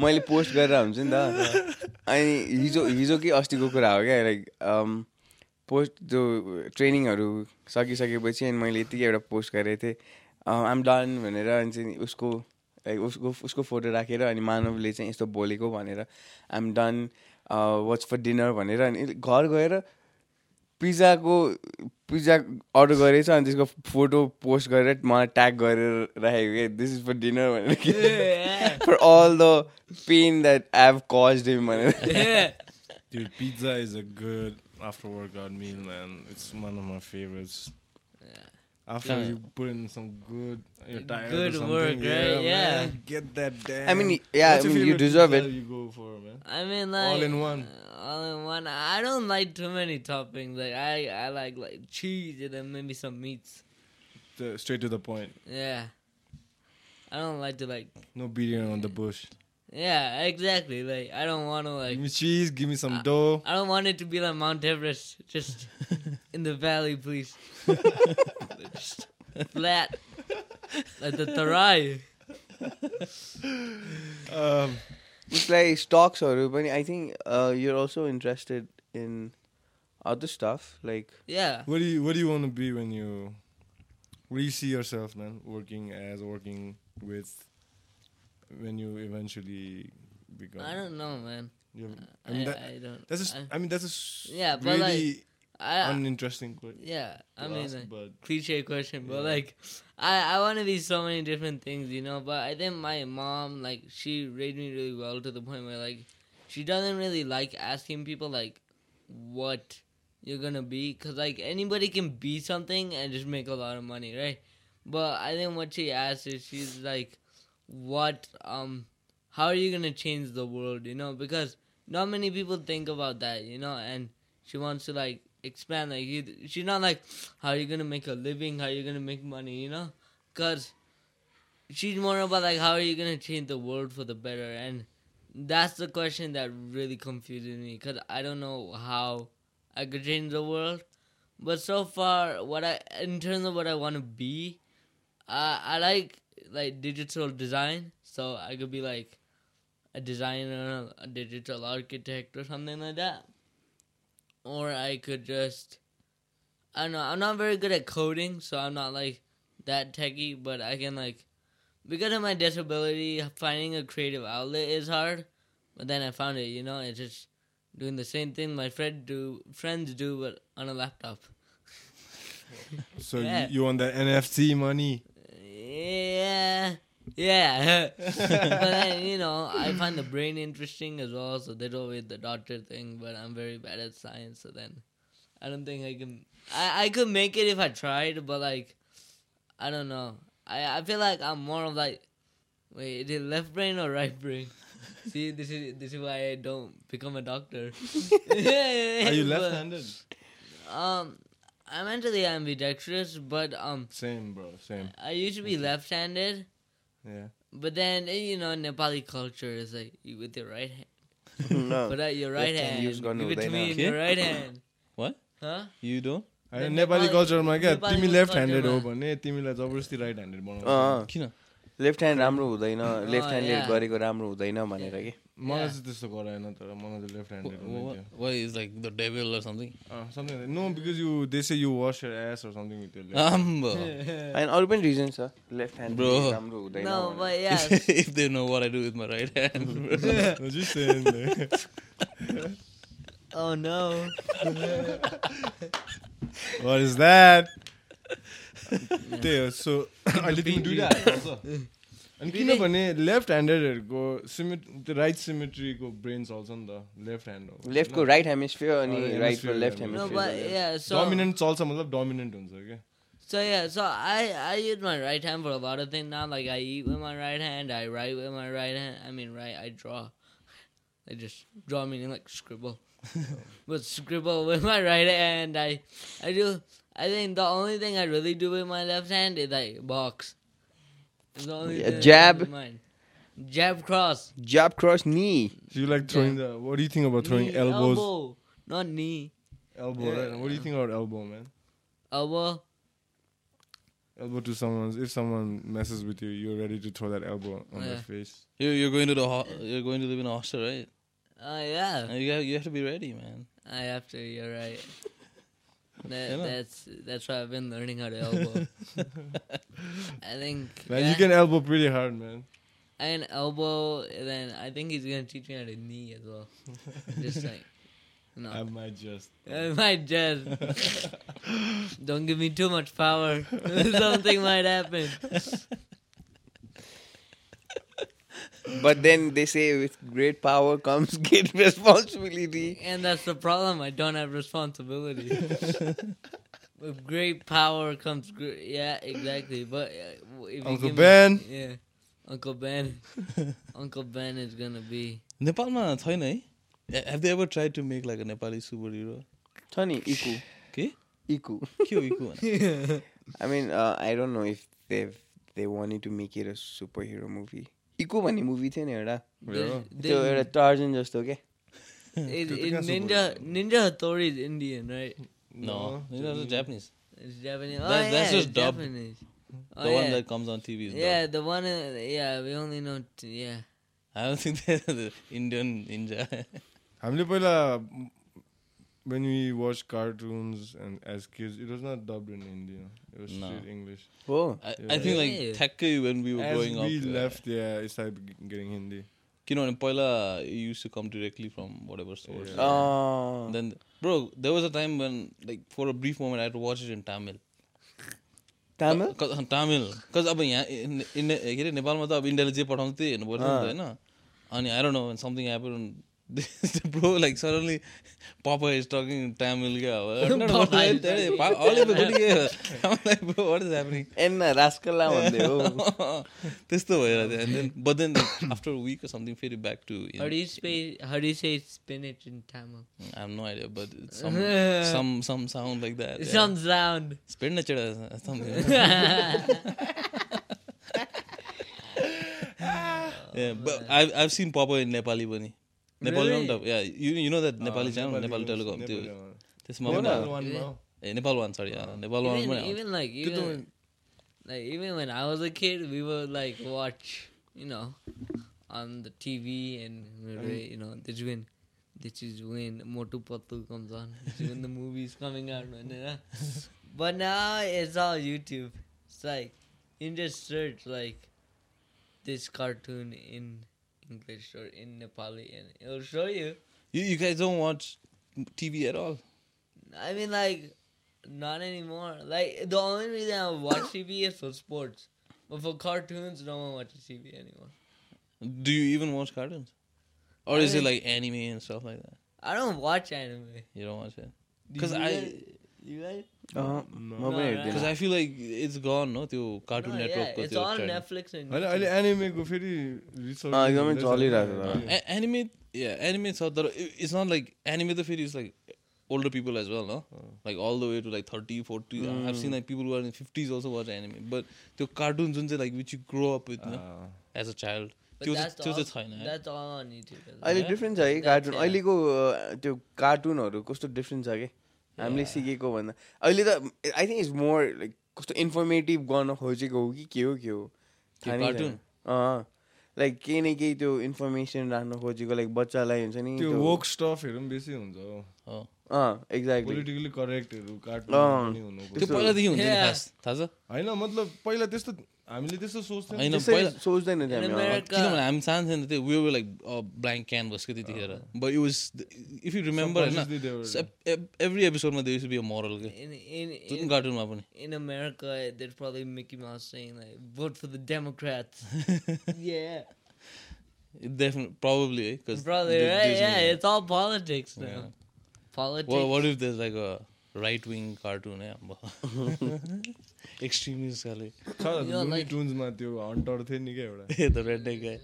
मैले post गरेर हुन्छ नि त अनि हिजो हिजो कि अस्तिको कुरा हो क्या लाइक पोस्ट जो ट्रेनिङहरू सकिसकेपछि अनि मैले यतिकै एउटा पोस्ट गरेको थिएँ आम डन भनेर अनि चाहिँ उसको लाइक उसको उसको फोटो राखेर अनि मानवले चाहिँ यस्तो बोलेको भनेर आम डन वाच फर डिनर भनेर अनि घर गएर पिज्जाको पिज्जा अर्डर गरेछ अनि त्यसको फोटो पोस्ट गरेर मलाई ट्याग गरेर राखेको क्या दिस इज फर डिनर भनेर yeah. For all the pain that I have cause him भनेर yeah. Dude, pizza is a good after workout meal, man. It's one of my favorites. After Yeah. you put in some good, you're tired Good or something. work, right? Yeah. man, Get that damn. I mean, yeah, I mean, you deserve it. You go for man. I mean, like All in one. Uh, all in one. I don't like too many toppings. Like I, I like like cheese and then maybe some meats. The, straight to the point. Yeah. I don't like to like. No beating on the bush. Yeah, exactly. Like I don't want to like give me cheese, give me some I, dough. I don't want it to be like Mount Everest, just <laughs> in the valley, please. <laughs> just flat, like the Tarai. um, it's play stocks or Ruben. I think uh, you're also interested in other stuff, like yeah. What do you What do you want to be when you? Where do you see yourself, man? Working as working with when you eventually become. I don't know, man. You have- I I, mean, that, I don't. that's. A, I, I mean, that's a Yeah, but, like, I, uninteresting question. yeah. I mean, ask, like, but cliche question, but Yeah. like, I I want to be so many different things, you know. But I think my mom, like, she raised me really well to the point where like, she doesn't really like asking people like, what you're gonna be, cause like anybody can be something and just make a lot of money, right? But I think what she asked is she's like, what um, how are you gonna change the world, you know? Because not many people think about that, you know, and she wants to like expand like you, she's not like how are you gonna make a living? How are you gonna make money you know? Because she's more about like how are you gonna change the world for the better? And that's the question that really confuses me because i don't know how i could change the world. But so far what i in terms of what i want to be uh, i like like digital design so i could be like a designer a digital architect or something like that or I could just I don't know, I'm not very good at coding, so I'm not like that techie, but I can like because of my disability, finding a creative outlet is hard. But then I found it, you know, it's just doing the same thing my friend do friends do but on a laptop. so <laughs> Yeah. you, you want that NFT money? Yeah. Yeah. <laughs> but then, you know, I find the brain interesting as well, so they go with the doctor thing, but I'm very bad at science, so then I don't think I can I, I could make it if I tried, but like I don't know. I, I feel like I'm more of like wait, is it left brain or right brain? <laughs> See, this is this is why I don't become a doctor. <laughs> Are you left-handed? Um I'm mentally ambidextrous, but um Same, bro. Same. I used to be left handed. Yeah. But then eh, you know, Nepali culture is like you with your right hand. no. But at your right hand use गर्नु give it to me in your right hand. What? Huh? You don't? होइन Nepali Nepali- कल्चरमा क्या तिमी left handed हो। भने तिमीलाई जबरजस्ती right handed बनाउँछ किन लेफ्ट ह्यान्ड राम्रो हुँदैन लेफ्ट yeah. गरेको राम्रो हुँदैन भनेर कि मलाई चाहिँ त्यस्तो गराएन तर मलाई left handed why is like the devil or something something no because you they say you was year S or something त्यसले आम्बो हैन अरू पनि रिजन छ लेफ्ट ह्यान्ड ब्रो राम्रो हुँदैन if they know what I do with my right hand just saying Oh no. <laughs> what is that? <laughs> Damn, so I didn't do that. Also. <laughs> अनि किनभने left ह्यान्डेडहरूको सिमेट त्यो राइट सिमेट्रीको ब्रेन चल्छ नि त लेफ्ट ह्यान्ड हो लेफ्टको राइट हेमिस्फियर अनि अँ, राइटको hemisphere लेफ्ट भयो। No, hemisphere but yeah. So dominant चल्छ मतलब डोमिनेन्ट हुन्छ क्या So yeah, so I I use my right hand for a lot of things now. Like I eat with my right hand, I write with my right hand. I mean, right, I draw. I just draw meaning like scribble, <laughs> but scribble with my right hand. I I do. I think the only thing I really do with my left hand is like box. It's the only Yeah, thing jab. do. Jab cross. Jab cross knee. Do you like throwing the? What do you think about throwing Knee, elbows? Elbow, not knee. Elbow, right? What do you think about elbow, man? Elbow. Elbow to someone. If someone messes with you, you're ready to throw that elbow on their face. You you're going to the ho- you're going to live in a hostel, right? Oh yeah. You have you have to be ready, man. I have to. You're right. That, Yeah, no. that's that's why I've been learning how to elbow. <laughs> I think Man, yeah, you can elbow pretty hard, man. I can elbow. And then I think he's gonna teach me how to knee as well. Just like <laughs> no, I might just. <laughs> I might just don't give me too much power. Something might happen. But then they say with great power comes <laughs> great responsibility. And that's the problem. I don't have responsibility. <laughs> With great power comes great. Yeah, exactly. But uh, if you Uncle give me- Ben. yeah, Uncle Ben. <laughs> Uncle Ben is gonna be. नेपालमा छैन है have they ever try to make like a Nepali super hero छ नि इकु के इकु के हो eco भने? I mean, uh, I don't know if they've they wanted to make it a superhero movie. Iku भन्ने मुभी थियो नि एउटा त्यो एउटा टार्जन जस्तो के Ninja is Indian, right? No, these are the Japanese. Oh, That- that's yeah, just dubbed. Japanese. Oh, The one yeah. that comes on TV is yeah, dubbed. the one. Uh, yeah, we only know. T- yeah. I don't think they're the Indian ninja. हामीले पहिला when we watched cartoons and as kids, it was not dubbed in Hindi. It was No. straight English. हो I, I think like Yeah. ठ्याक्कै when we were As growing we up. uh, left, yeah, it started g- getting Hindi. किनभने पहिला it used to come directly from whatever source. Yeah. Uh, Then, bro, there was a time when, like, for a brief moment, I had to watch it in Tamil. Tamil Cause, Tamil. Because अब यहाँ इन- इन- के अरे नेपालमा त अब इन्डियाले जे पठाउँछ त्यही हेर्नु पर्छ नि त होइन अनि I don't know when something happened bro, like suddenly Popeye is talking Tamil. <laughs> <laughs> I'm like, bro, what is happening? <laughs> this भएर and then but then after a week or something फेरि back to How do you say how do you say it's spinach in Tamil? I have no idea, but it's some some some sound like that. Yeah. Some sound. Spinach or something. yeah, but I've I've seen Popeye in Nepali bunny. नेपालमा पनि yeah you you know that Nepali channel Nepali telecom त्यो त्यसमा पनि ए Nepal one sorry Nepal one even like like even when I was a kid, we would like watch, you know, on the TV and you know, this when this is when Motu Patlu comes on, this is when the movie's coming out, <laughs> But now it's all YouTube. It's like you just search like this cartoon in English or in Nepali and it'll show you. you you guys don't watch TV at all I mean, like, not anymore. Like, the only reason I watch <coughs> TV is for sports. But for cartoons, no one watches TV anymore. do you even watch cartoons or I is it like anime and stuff like that I don't watch anime. you don't watch it because I You guys? त्यो cartoon नेटवर्कको अहिले एनिमेको फेरि एकदमै चलिरहेको छ anime anime छ तर it's not like anime त फेरि it's like older people as well हो like all the way to like thirty forty seen like people fifties also anime but त्यो कार्टुन जुन चाहिँ like which you grow up with as a child त्यो त्यो चाहिँ छैन eh? अहिले different छ है कार्टुन अहिलेको त्यो कार्टुनहरू कस्तो डिफ्रेन्ट छ कि? हामीले सिकेको भन्दा। अहिले त I think it's more like कस्तो इन्फर्मेटिभ गर्न खोजेको हो कि के हो के हो। अँ। लाइक केही न केही त्यो इन्फर्मेसन राख्न खोजेको लाइक बच्चालाई हुन्छ नि त्यो वोक स्टफहरू पनि बेसी हुन्छ पोलिटिकली करेक्टहरू त्यो पहिलादेखि हुन्छ थाहा छ? होइन मतलब पहिला त्यस्तो हामीले त्यस्तो सोच्थ्यौँ। होइन पहिला सोच्दैन किनभने हामी सानो थिएन त्यो way way like blank canvas कि त्यतिखेर। But it was if you remember होइन एभ्री एपिसोडमा they use be a moral के? जुन कार्टुनमा पनि। In America there problem Mickey Mouse saying like vote for the Democrats yeah Definitely, probably, because eh? brother, yeah, yeah, it's all politics What, what if there's like a right wing cartoon? Eh? Extremist. टुन्समा त्यो hunter थियो नि क्या एउटा The redneck guy.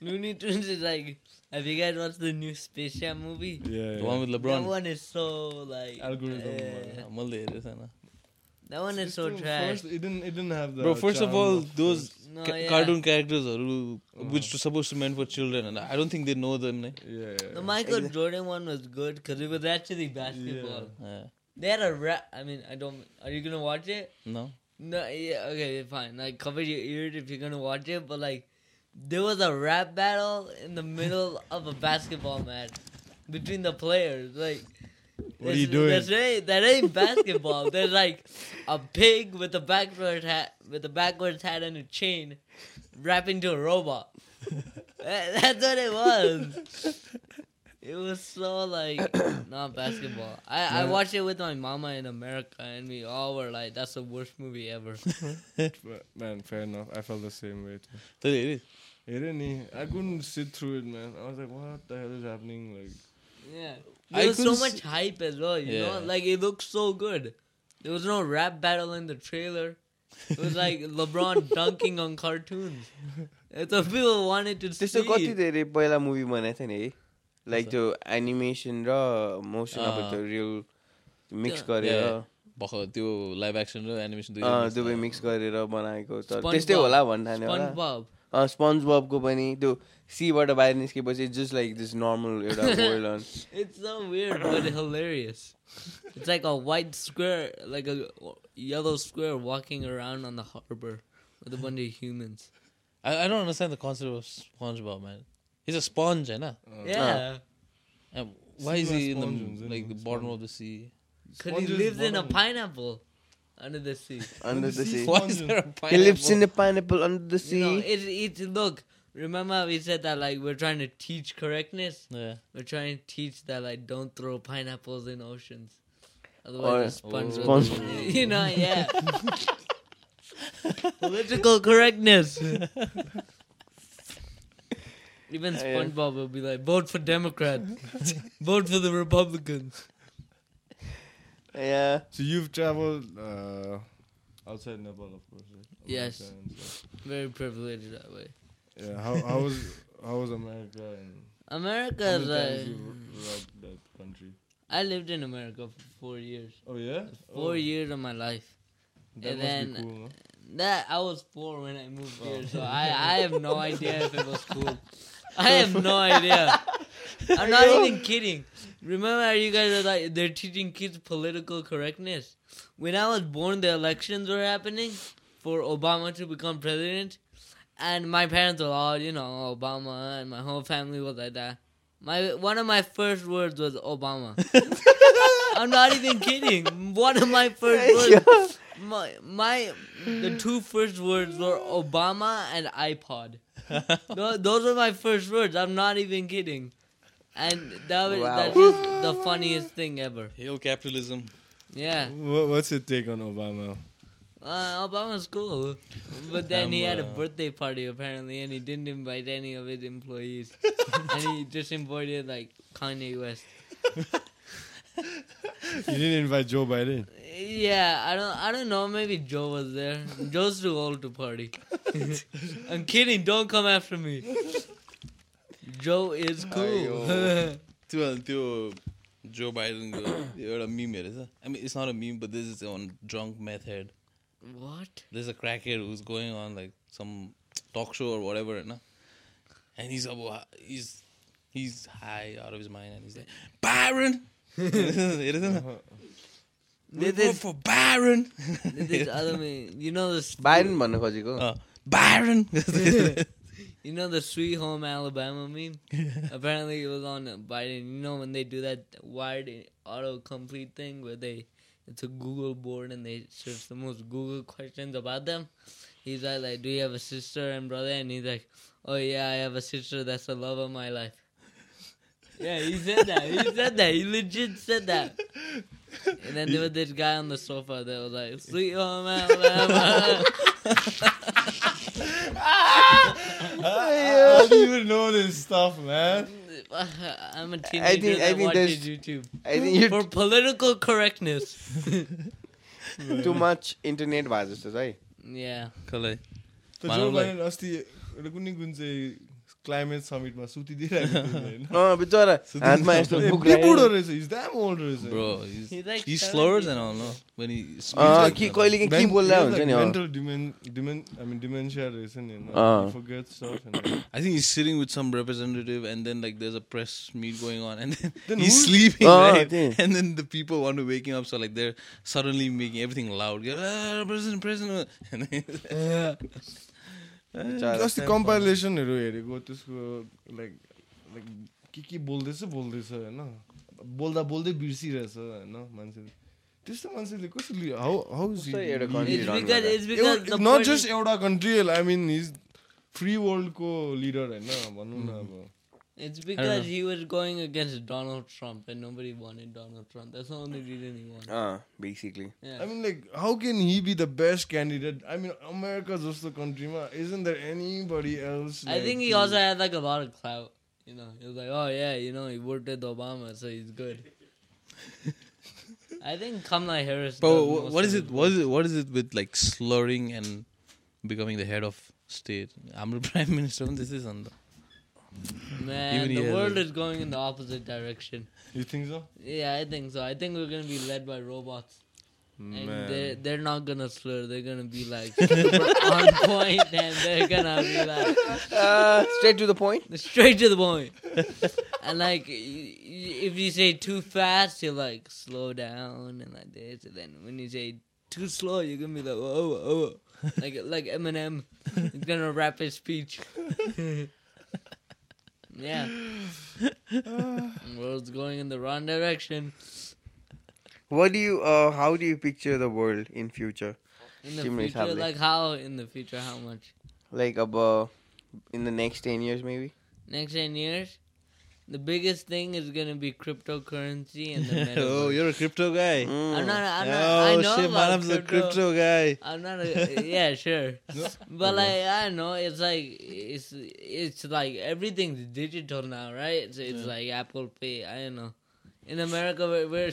Looney Tunes is like, have you guys watched the new Space Jam movie? The one with That one is so like. Algorithm. Mal मैले त हेरेको that one is so First, trash. it didn't, it didn't have the Bro, first of all, of those. No, ca- yeah. cartoon characters-हरू oh. which were supposed to meant for children, and I don't think they know them. Ne? Yeah, yeah. The Michael Jordan one was good because it was actually basketball. Yeah. They had a rap. I mean, I don't. Are you gonna watch it? No. No. Yeah. Okay. Fine. Like, cover your ears if you're gonna watch it. But like, there was a rap battle in the middle of a basketball match between the players. Like. What are you doing? That's right. that ain't basketball. <laughs> There's like a pig with a backwards hat, with a backwards hat and a chain, wrapped into a robot. <laughs> That's what it was. It was so like <coughs> not basketball. I, yeah. I watched it with my mama in America, and we all were like, "That's the worst movie ever." <laughs> man, fair enough. I felt the same way too. It is. It didn't I couldn't sit through it, man. I was like, "What the hell is happening?" Like, yeah. There was so much hype as well. You know, Yeah. like it looked so good. There was no rap battle in the trailer. It was like LeBron dunking on cartoons. It's what people wanted to see. त्यस्तो कति धेरै पहिला movie बनाएको थियो नि है like त्यो animation र motion अब अँ। त्यो रियल मिक्स Yeah. गरेर Yeah. भर्खर त्यो लाइभ एक्सन र एनिमेसन अँ, दुवै मिक्स गरेर बनाएको तर SpongeBob. त्यस्तै होला भन्ठाने होला SpongeBob. स्पन्ज बबको पनि त्यो सीबाट बाहिर निस्केपछि जस्ट लाइक दिस नर्मल एउटा world It's so weird but hilarious. It's like a white square, like a yellow square walking around on the harbor with a bunch of humans. I, I don't understand the concept of SpongeBob, man. He's a sponge, होइन? Yeah, And why is Sea he in sponge, the isn't like it? the bottom of the sea? because he Sponges lives in a bottom. pineapple Under the sea. Under the sea. Why is there a <laughs> pineapple? He lives in a pineapple under the sea. No, it, it, look, remember we said that, like, we're trying to teach correctness? Yeah. We're trying to teach that, like, don't throw pineapples in oceans. Otherwise, or, sponge oh. <laughs> you know, yeah. <laughs> Political correctness. Even SpongeBob will be like, vote for Democrat, vote for the Republicans. Yeah. so you've traveled uh, outside Nepal, of course, right? Yes. America and. Very privileged that way. Yeah. How how was how was America and how America many is times like. you rocked that country? I lived in America for four years. Oh yeah. Four oh, years of my life. That and then- cool, no? That I was four when I moved here, Oh. so I, I have no idea if it was cool. <laughs> I have no idea. I'm not even kidding. Remember how you guys are like they're teaching kids political correctness? When I was born the elections were happening for Obama to become president and my parents were all, you know, Obama and my whole family was like that. My one of my first words was Obama. <laughs> I'm not even kidding. One of my first words my my the two first words were Obama and iPod. <laughs> Tho- those were my first words. I'm not even kidding. And that was Wow. that's just the funniest thing ever. Hail capitalism. Yeah. What, what's your take on Obama? Uh, Obama's cool. But then he had a birthday party apparently and he didn't invite any of his employees. <laughs> and he just invited like Kanye West. <laughs> You didn't invite Joe Biden. Yeah, I don't I don't know, maybe Joe was there. Joe's too old to party. <laughs> I'm kidding, don't come after me. Joe is cool. त्यो त्यो जो बाइडनको एउटा meme हेरेछ आई मिन it's not a meme but this is an drunk method what? there's a crackhead who's going on like some talk show or whatever, no? And he's about, he's he's high out of his mind and he's like, Byron. it isn't. We This vote is- for Byron. This other man, you know the s- बाइरन भन्नु खोजेको Uh, Byron. <laughs> <laughs> you know the Sweet Home Alabama meme. <laughs> Apparently, it was on Biden. You know when they do that wired autocomplete thing where they it's a Google board and they search the most Google questions about them. He's like, like, do you have a sister and brother? And he's like, oh yeah, I have a sister that's the love of my life. <laughs> Yeah, he said that. He said that. He legit said that. <laughs> And then there was this guy on the sofa that was like, "Sweet home Alabama." How do you even know this stuff, man? <laughs> I'm a teenager think- I that think watches there's- YouTube I think you for political correctness. <laughs> too much internet भएको जस्तो छ है yeah. कसलाई त जो मानवलाई- Biden अस्ति एउटा कुनै कुन चाहिँ क्लाइमेट समिटमा सुतिदिइरहेको थियो नि, होइन? अँ बिचरा हातमा यस्तो ए, बुक बे बुढो रहेछ इज द्याम ओल्ड रहेछ Bro, He's he's, like he 70. slurs and all, no? When he speaks uh like कि that. कहिले के के बोल्दा हुन्छ नि अँ। मेन्टल डिमेन आई मिन डिमेन्सिया रहेछ नि अँ। Forget stuff and I think he's sitting with some representative, and then like there's a press meet going on, and then, Then he's who's- sleeping, Oh, right? okay. And then the people want to wake him up, so like they're suddenly making everything loud. Yeah, ah, president, president, and <laughs> then, बिचरा। <laughs> अस्ति कम्पाइलेसनहरू हेरेको त्यसको like like के के बोल्दैछ बोल्दैछ होइन? बोल्दा बोल्दै बिर्सिरहेछ होइन मान्छेले? त्यस्तो मान्छेले कसरी हाउ हाउ नट जस्ट एउटा country I mean his free वर्ल्डको लिडर होइन? भनौँ न अब। It's because he was going against Donald Trump and nobody wanted Donald Trump. That's the only reason he won. Uh, basically. Yeah. I mean, like, how can he be the best candidate? I mean, America's just the country, ma. Isn't there anybody else? Like, I think he also had, like, a lot of clout. You know, he was like, oh, yeah, you know, he worked with Obama, so he's good. <laughs> I think Kamala Harris. But what is it? What is it? What is it with like slurring and becoming the head of state? I'm the <laughs> prime minister. This is under. Man, the world is going in the opposite direction. You think so? Yeah, I think so. I think we're gonna be led by robots. Man. And they they're not gonna slur. They're gonna be like <laughs> on point, and they're gonna be like uh, straight to the point. Straight to the point. and like, if you say too fast, you're like slow down and like this. And then when you say too slow, you're gonna be like oh oh, like like Eminem. is gonna rap his speech. <laughs> yeah, <sighs> world's going in the wrong direction. What do you uh how do you picture the world in future? In the future, like how in the future, how much? Like about in the next ten years maybe? Next ten years, the biggest thing is gonna be cryptocurrency and the <laughs> metaverse. Oh, you're a crypto guy. Mm. I'm not. I'm not. oh I know shit, about Manav's a crypto. crypto guy. I'm not a yeah, sure. <laughs> But like I don't know, it's like it's it's like everything's digital now, right? It's, it's like Apple Pay. I don't know. In America, we're, we're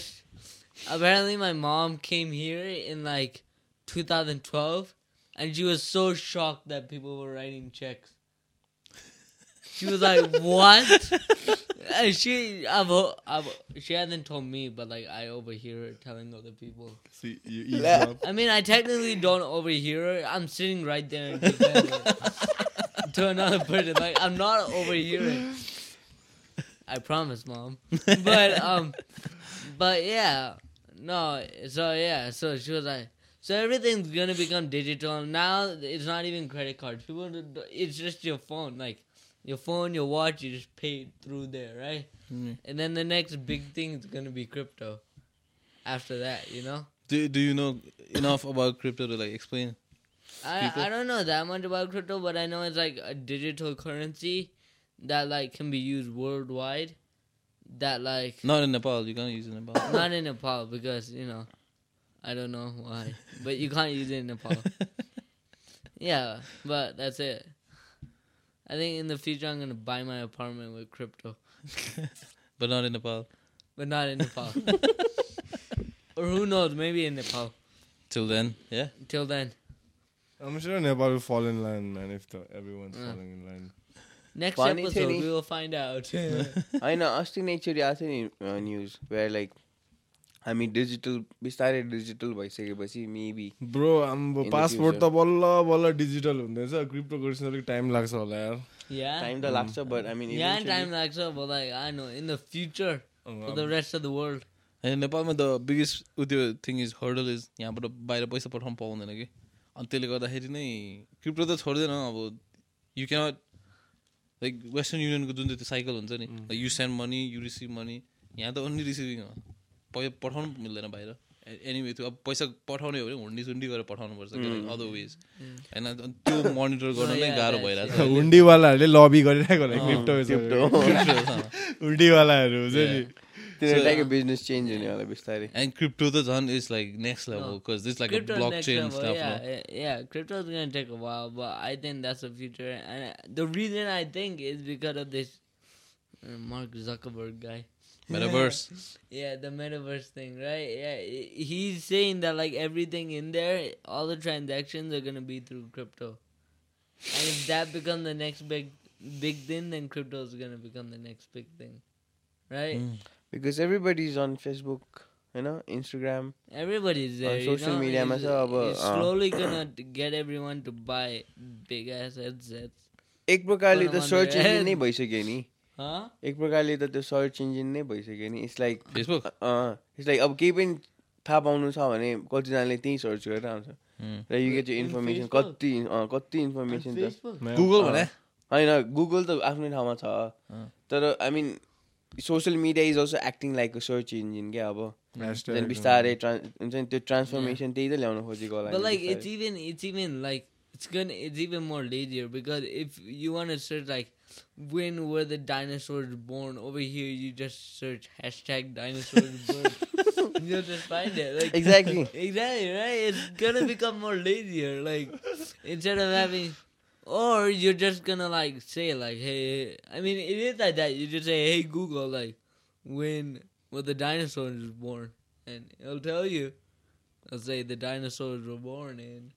apparently my mom came here in like 2012, and she was so shocked that people were writing checks. She was like, "What?" And she, I've, I've, she hasn't told me, but like I overhear her telling other people. See, you eavesdrop. I mean, I technically don't overhear her. I'm sitting right there and to another person. Like I'm not overhearing. I promise, mom. But um, but yeah, no. So yeah, so she was like, so everything's gonna become digital now. It's not even credit cards. People, it's just your phone. Like your phone, your watch. You just pay through there, right? Mm. And then the next big thing is gonna be crypto. After that, you know. Do Do you know enough about crypto to like explain? I, people? I don't know that much about crypto, but I know it's like a digital currency that like can be used worldwide. That like Not in Nepal. You can't use it in Nepal. <coughs> not in Nepal because you know I don't know why, but you can't use it in Nepal. <laughs> yeah, but that's it. I think in the future I'm gonna buy my apartment with crypto, <laughs> but not in Nepal. but not in Nepal. <laughs> or who knows? Maybe in Nepal. Till then, yeah. Till then, I'm sure Nepal will fall in line, man, if the, everyone's Yeah. falling in line. next Funny episode thing- we will find out. होइन अस्ति नै एकचोटि आएको थियो नि news where like हामी digital बिस्तारै digital भइसकेपछि मेबी ब्रो हाम्रो पासपोर्ट. त बल्ल बल्ल डिजिटल हुँदैछ क्रिप्टो करेन्सी अलिक टाइम लाग्छ होला यार. टाइम त लाग्छ बट आई मिन so, but like I know in the future for the rest of the world. And नेपालमा द बिगेस्ट उ त्यो थिङ इज हर्डल इज यहाँबाट बाहिर पैसा पठाउनु पाउँदैन कि अनि त्यसले गर्दाखेरि नै क्रिप्टो त छोड्दैन अब यु क्यानट लाइक वेस्टर्न युनियनको जुन चाहिँ त्यो साइकल हुन्छ नि you send money you receive money यहाँ त ओन्ली रिसिभिङ हो पठाउनु मिल्दैन बाहिर एनिवे त्यो अब पैसा पठाउने हो भने हुन्डी सुन्डी गरेर पठाउनुपर्छ अदर वेज होइन अनि त्यो मोनिटर गर्न नै Yeah, गाह्रो that's भइरहेको छ हुन्डीवालाहरूले लबी गरिरहेको होला क्रिप्टो हुन्डीवालाहरू हुन्छ नि तिनीहरू ट्याक्कै बिजनेस चेन्ज हुने होला बिस्तारै And crypto the Zhan is like next level No. because this is like Crypto a next blockchain level, stuff. Yeah, no? yeah, yeah. Crypto is gonna take a while, but I think that's the future. And uh, the reason I think is because of this uh, Mark Zuckerberg guy. Metaverse. <laughs> Yeah, the metaverse thing, right? Yeah, he- he's saying that like everything in there, all the transactions are gonna be through crypto, and if that becomes the next big big thing, then crypto is gonna become the next big thing, right? Mm. Because everybody is on Facebook होइन Instagram Everybody's there. you social know? media ma It's, cha aba, it's uh, slowly gonna t- get everyone to buy big ass headsets. एक प्रकारले त Put 'em on search their engine head. नै भइसक्यो नि Huh? एक प्रकारले त त्यो सर्च इन्जिन नै भइसक्यो नि. It's like Facebook. It's like अब केही पनि थाहा पाउनु छ भने कतिजनाले त्यहीँ सर्च गरेर आउँछ। Mm. र यु गेट इन्फर्मेसन? कति कति इन्फर्मेसन छ uh, भने? होइन गुगल त आफ्नै ठाउँमा छ। अँ। तर I mean social media is also acting like a search engine क्या अब? बिस्तारै ट्रान्स हुन्छ नि त्यो ट्रान्सफर्मेसन त्यही त ल्याउन खोजेको होला But नि like बिस्तारै। it's even it's even like it's gonna it's even more lazier because if you want to search like when were the dinosaurs born over here you just search hashtag dinosaurs born <laughs> you'll just find it like Exactly. <laughs> exactly right it's gonna become more lazier like instead of having or you're just gonna like say like hey I mean it is like that you just say hey Google like when were the dinosaurs born and it'll tell you I'll say the dinosaurs were born in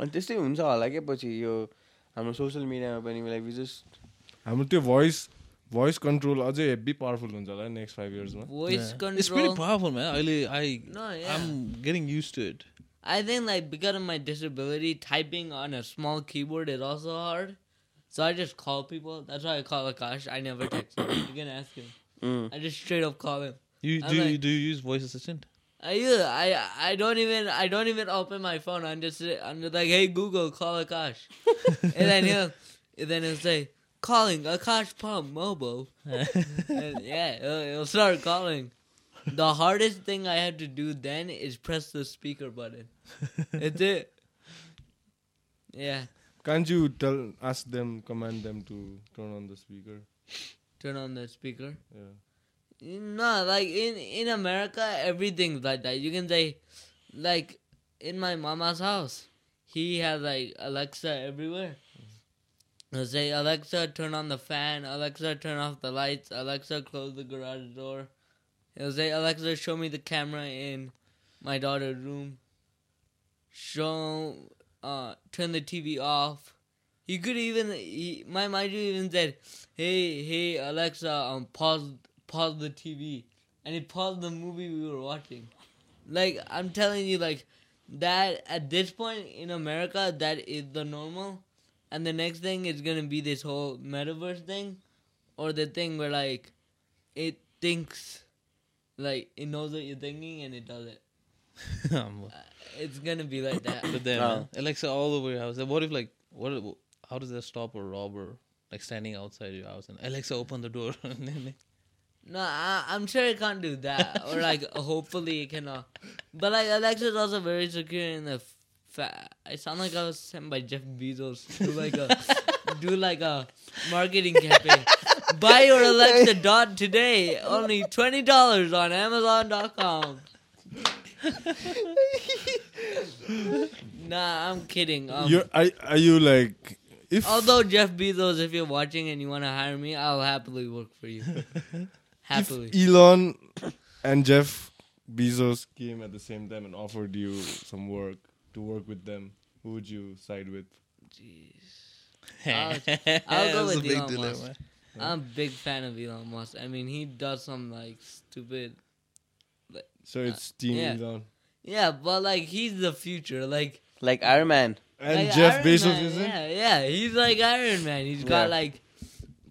अनि त्यस्तै हुन्छ होला क्या पछि यो हाम्रो social मिडियामा पनि like वि just हाम्रो त्यो भोइस भोइस कन्ट्रोल अझै हेभी पावरफुल हुन्छ होला next five इयर्समा voice Yeah. control. It's pretty powerful, man. I, I, No, yeah. I'm getting used to it. I think like because of my disability, typing on a small keyboard is also hard. So I just call people. That's why I call Akash. I never text him. You can ask him. I just straight up call him. You I'm do you like- do you use voice assistant? I use I I don't even I don't even open my phone. I'm just I'm just like, hey Google, call Akash, <laughs> and then he'll and then he'll say calling Akash Pump Mobile. <laughs> and yeah, uh, he'll, he'll start calling. The hardest thing I have to do then is press the speaker button. That's it. Yeah, Can't you tell ask them command them to turn on the speaker? turn on the speaker. Yeah. No, like in in America, everything's like that. You can say, like in my mama's house, he has like Alexa everywhere. He'll say, Alexa, turn on the fan. Alexa, turn off the lights. Alexa, close the garage door. He'll say, Alexa, show me the camera in my daughter's room. Show, uh, turn the TV off. He could even, he, my mind even said, hey, hey, Alexa, um, pause, pause the TV. And he paused the movie we were watching. Like, I'm telling you, like, that at this point in America, that is the normal. And the next thing is gonna be this whole metaverse thing, or the thing where like it thinks, like it knows what you're thinking and it does it. <laughs> Um, Uh, It's gonna be like that. but then, man, Alexa all over your house. What if like what? How does that stop a robber like standing outside your house and Alexa open the door? <laughs> No, I, I'm sure it can't do that, or like <laughs> hopefully it cannot. But like Alexa's also very secure in the. Fa- I sound like I was sent by Jeff Bezos to do like a <laughs> do like a marketing campaign. Buy your Alexa Dot today, only twenty dollars on Amazon.com. nah, I'm kidding. Um, You're are, are you like if although Jeff Bezos, if you're watching and you want to hire me, I'll happily work for you. <laughs> Happily. if Elon and Jeff Bezos came at the same time and offered you some work to work with them, who would you side with? Jeez. I'll, <laughs> I'll go with Elon dilemma. Musk. I'm a big fan of Elon Musk. I mean, he does some like stupid. Like, so it's uh, Team yeah. Elon. Yeah, but like he's the future. Like like Iron Man. And like Jeff Iron Bezos, Man, isn't. Yeah, yeah. He's like Iron Man. He's got yeah. like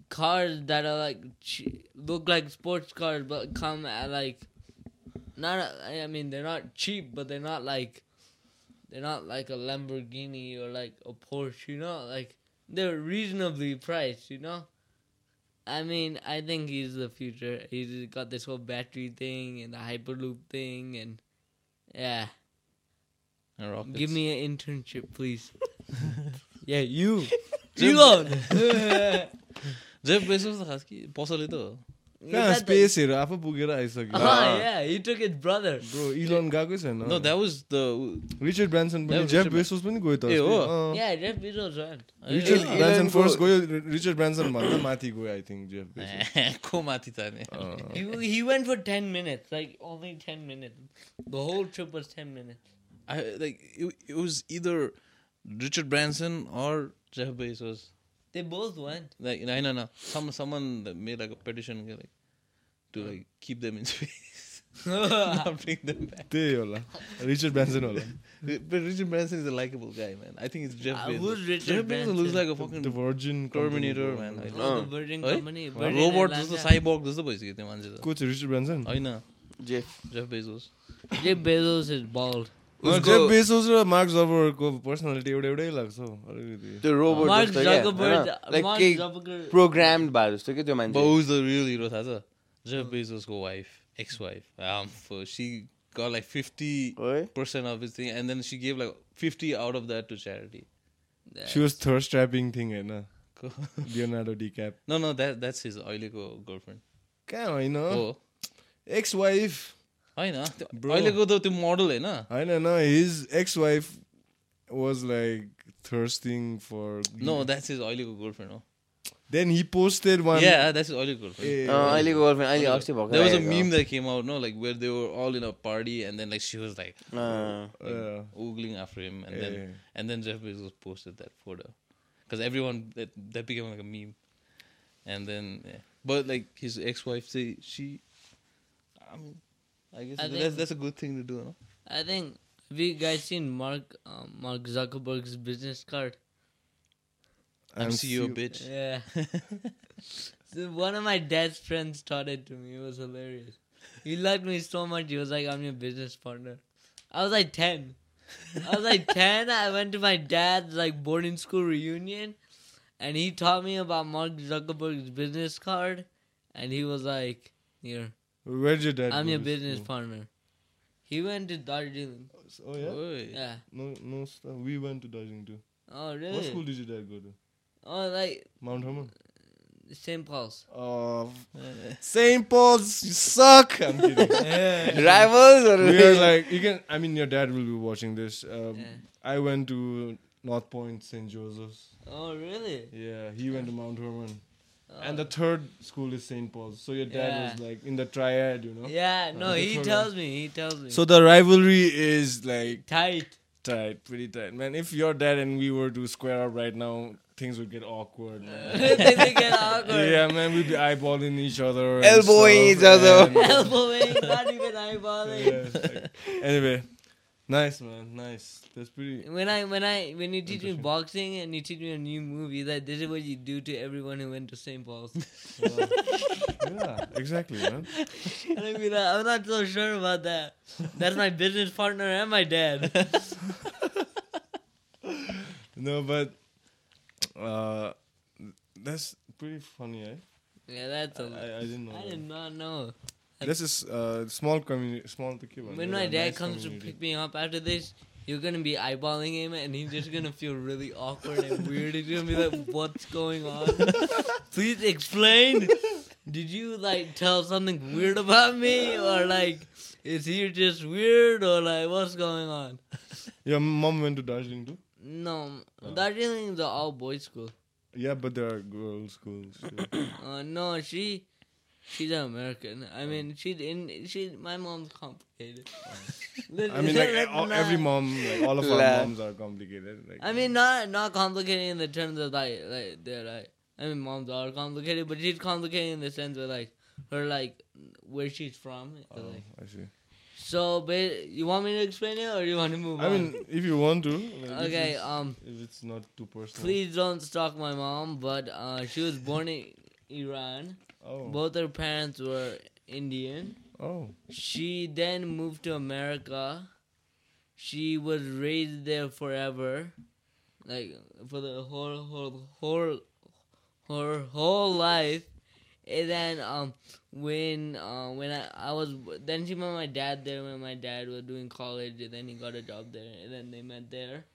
cars that are like look like sports cars, but come at like not. I mean, they're not cheap, but they're not like they're not like a Lamborghini or like a Porsche, you know? Like, they're reasonably priced, you know? I mean, I think he's the future. He's got this whole battery thing and the Hyperloop thing, and yeah. And Give me an internship, please. <laughs> <laughs> yeah, you. Elon. <laughs> Jeff Bezos the husky, Bossa though. कहाँ got the- स्पेसहरू आफै पुगेर आइसक्यो Oh, yeah, he took his brother. Bro Elon गएकै छैन No, that was the. Richard Branson पनि That was Jeff Richard Bezos पनि गयो त ए, हो? अस्ति। अँ। Yeah, Jeff Bezos went. Richard Elon Branson को- फर्स्ट गयो रिचर्ड ब्रान्सन भन्दा माथि गयो आई थिङ्क जेफ बेसोस को माथि त नि He, he went for 10 minutes, like only 10 minutes. The whole trip was 10 minutes. I like it, it was either Richard Branson or Jeff Bezos. They both went. Like I know, no, some someone that made like a petition like to like keep them in space, not bring them back. होला Branson होला But Richard Branson is a likable guy, man. I think it's Jeff Uh, Bezos. who's Richard Jeff Bezos looks Branson? like a fucking The Virgin Terminator, man. I Oh, know. the Virgin? Company. Virgin robot जस्तो. Cyborg जस्तो भइसक्यो त्यो मान्छे त को चाहिँ Richard Branson होइन Jeff Jeff Bezos Jeff Bezos is bald. Jeff Bezos raw Mark जबरको पर्सनालिटी एउटा एउटै लाग्छ अलिकति त्यो रोबोट प्रोग्राम भएको जस्तो कि त्यो मान्छे बहुज द रियल हिरो थाहा छ Jeff बेसोसको wife ex wife she got like 50 Oi? percent of his thing, and then she gave like 50 out of that to charity. That's she was thirst trapping thing, right? Leonardo DiCap. No, no, that that's his oily girlfriend. Can I know? Oh. Ex wife. होइन त्यो Bro. अहिलेको त त्यो model होइन होइन न his ex wife was like thirsting for no that's his अहिलेको girlfriend हो then he posted one yeah that's his अहिलेको girlfriend अँ, अहिलेको गर्लफ्रेन्ड अहिले अस्ति भएको there was a आएको। meme that came out no like where they were all in a party and then like she was like uh, oogling after him and then Yeah. and then Jeff Bezos posted that photo because everyone that, that became like a meme and then yeah. but like his ex-wife say she I mean I guess I that's think- that's a good thing to do no? I think. Have you guys seen Mark um, Mark Zuckerberg's business card? I'm CEO bitch Yeah. <laughs> so one of my dad's friends taught it to me. It was hilarious. He liked me so much. He was like, "I'm your business partner." I was like ten. I was like <laughs> ten. I went to my dad's like boarding school reunion, and he taught me about Mark Zuckerberg's business card, and he was like, "Here, Where'd your dad I'm your business school? partner." He went to Darjeeling. Oh yeah? Oi. Yeah. No no stuff. We went to Darjeeling too. Oh really? What school did your dad go to? Oh, like Mount Hermon. St. Paul's. Oh St. Paul's you suck. I'm kidding. <laughs> Rivals we are like you can I mean your dad will be watching this. Um, Yeah. I went to North Point St. Joseph's. Oh really? Yeah, he went to Mount Hermon. Oh. And the third school is St. Paul's. So your dad was like in the triad, you know. Yeah, no, Uh, he that's what tells me. He tells me. So the rivalry is like tight. tight, pretty tight. Man, if your dad and we were to square up right now, things would get awkward. Man. <laughs> they they get <laughs> awkward. yeah, man, we'd be eyeballing each other. Elbowing stuff, each other. and- <laughs> Elbowing, not even eyeballing. Yeah, like- anyway, nice man, nice. That's pretty. When I when I when you teach me boxing and you teach me a new movie, that this is what you do to everyone who went to St. Paul's. <laughs> <laughs> Yeah, exactly, man. and I mean, I'm not so sure about that. That's my business partner and my dad. <laughs> No, but uh, that's pretty funny, eh? yeah, that's I, a. I didn't know. I that. did not know. This is uh, small community, small to keep. When my dad comes to pick me up after this, you're gonna be eyeballing him, and he's just gonna feel really awkward and weird. He's gonna be like, "What's going on? <laughs> Please explain. Did you like tell something weird about me, or like, is he just weird, or like, what's going on?" Your mom went to Darjeeling too. No, Darjeeling is an all boys school. Yeah, but there are girls' schools. too. Uh, no, she. She's an American. I mean, she's in. She. My mom's complicated. <laughs> I mean, like all, every mom, like all of our Laugh. moms are complicated. Like, I mean, not not complicated in the terms of like like they're like. I mean, moms are complicated, but she's complicated in the sense of like her like where she's from. Oh, like, I see. so, ba- you want me to explain it or you want to move on? I on? mean, if you want to. Like, if okay. it's- Um, If it's not too personal. please don't stalk my mom, but uh, she was born in Iran. Oh. Both her parents were Indian. oh. She then moved to America. She was raised there forever, like for the whole whole whole her whole life. And then um when uh when I, I was then she met my dad there when my dad was doing college and then he got a job there and then they met there.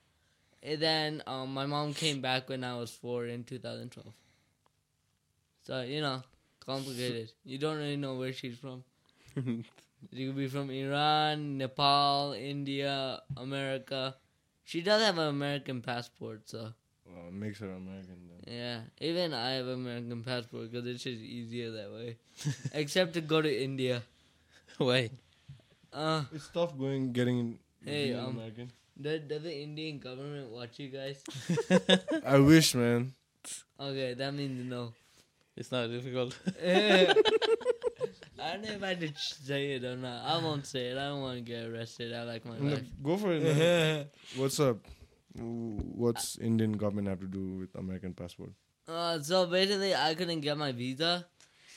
And then um my mom came back when I was four in 2012. So you know, complicated. You don't really know where she's from. She could be from Iran, Nepal, India, America. She does have an American passport, so Uh, makes her American. Then. yeah. Even I have an American passport because it's just easier that way. <laughs> Except to go to India. <laughs> Why? Uh, It's tough going getting Hey, being um, American. does, does the Indian government watch you guys? <laughs> I wish, man. Okay, that means no. It's not difficult. <laughs> I don't know if I should say it or not. I won't say it. I don't want to get arrested. I like my No, life. Go for it. Man. <laughs> What's up? What's Indian government have to do with American passport? Uh, so basically, I couldn't get my visa,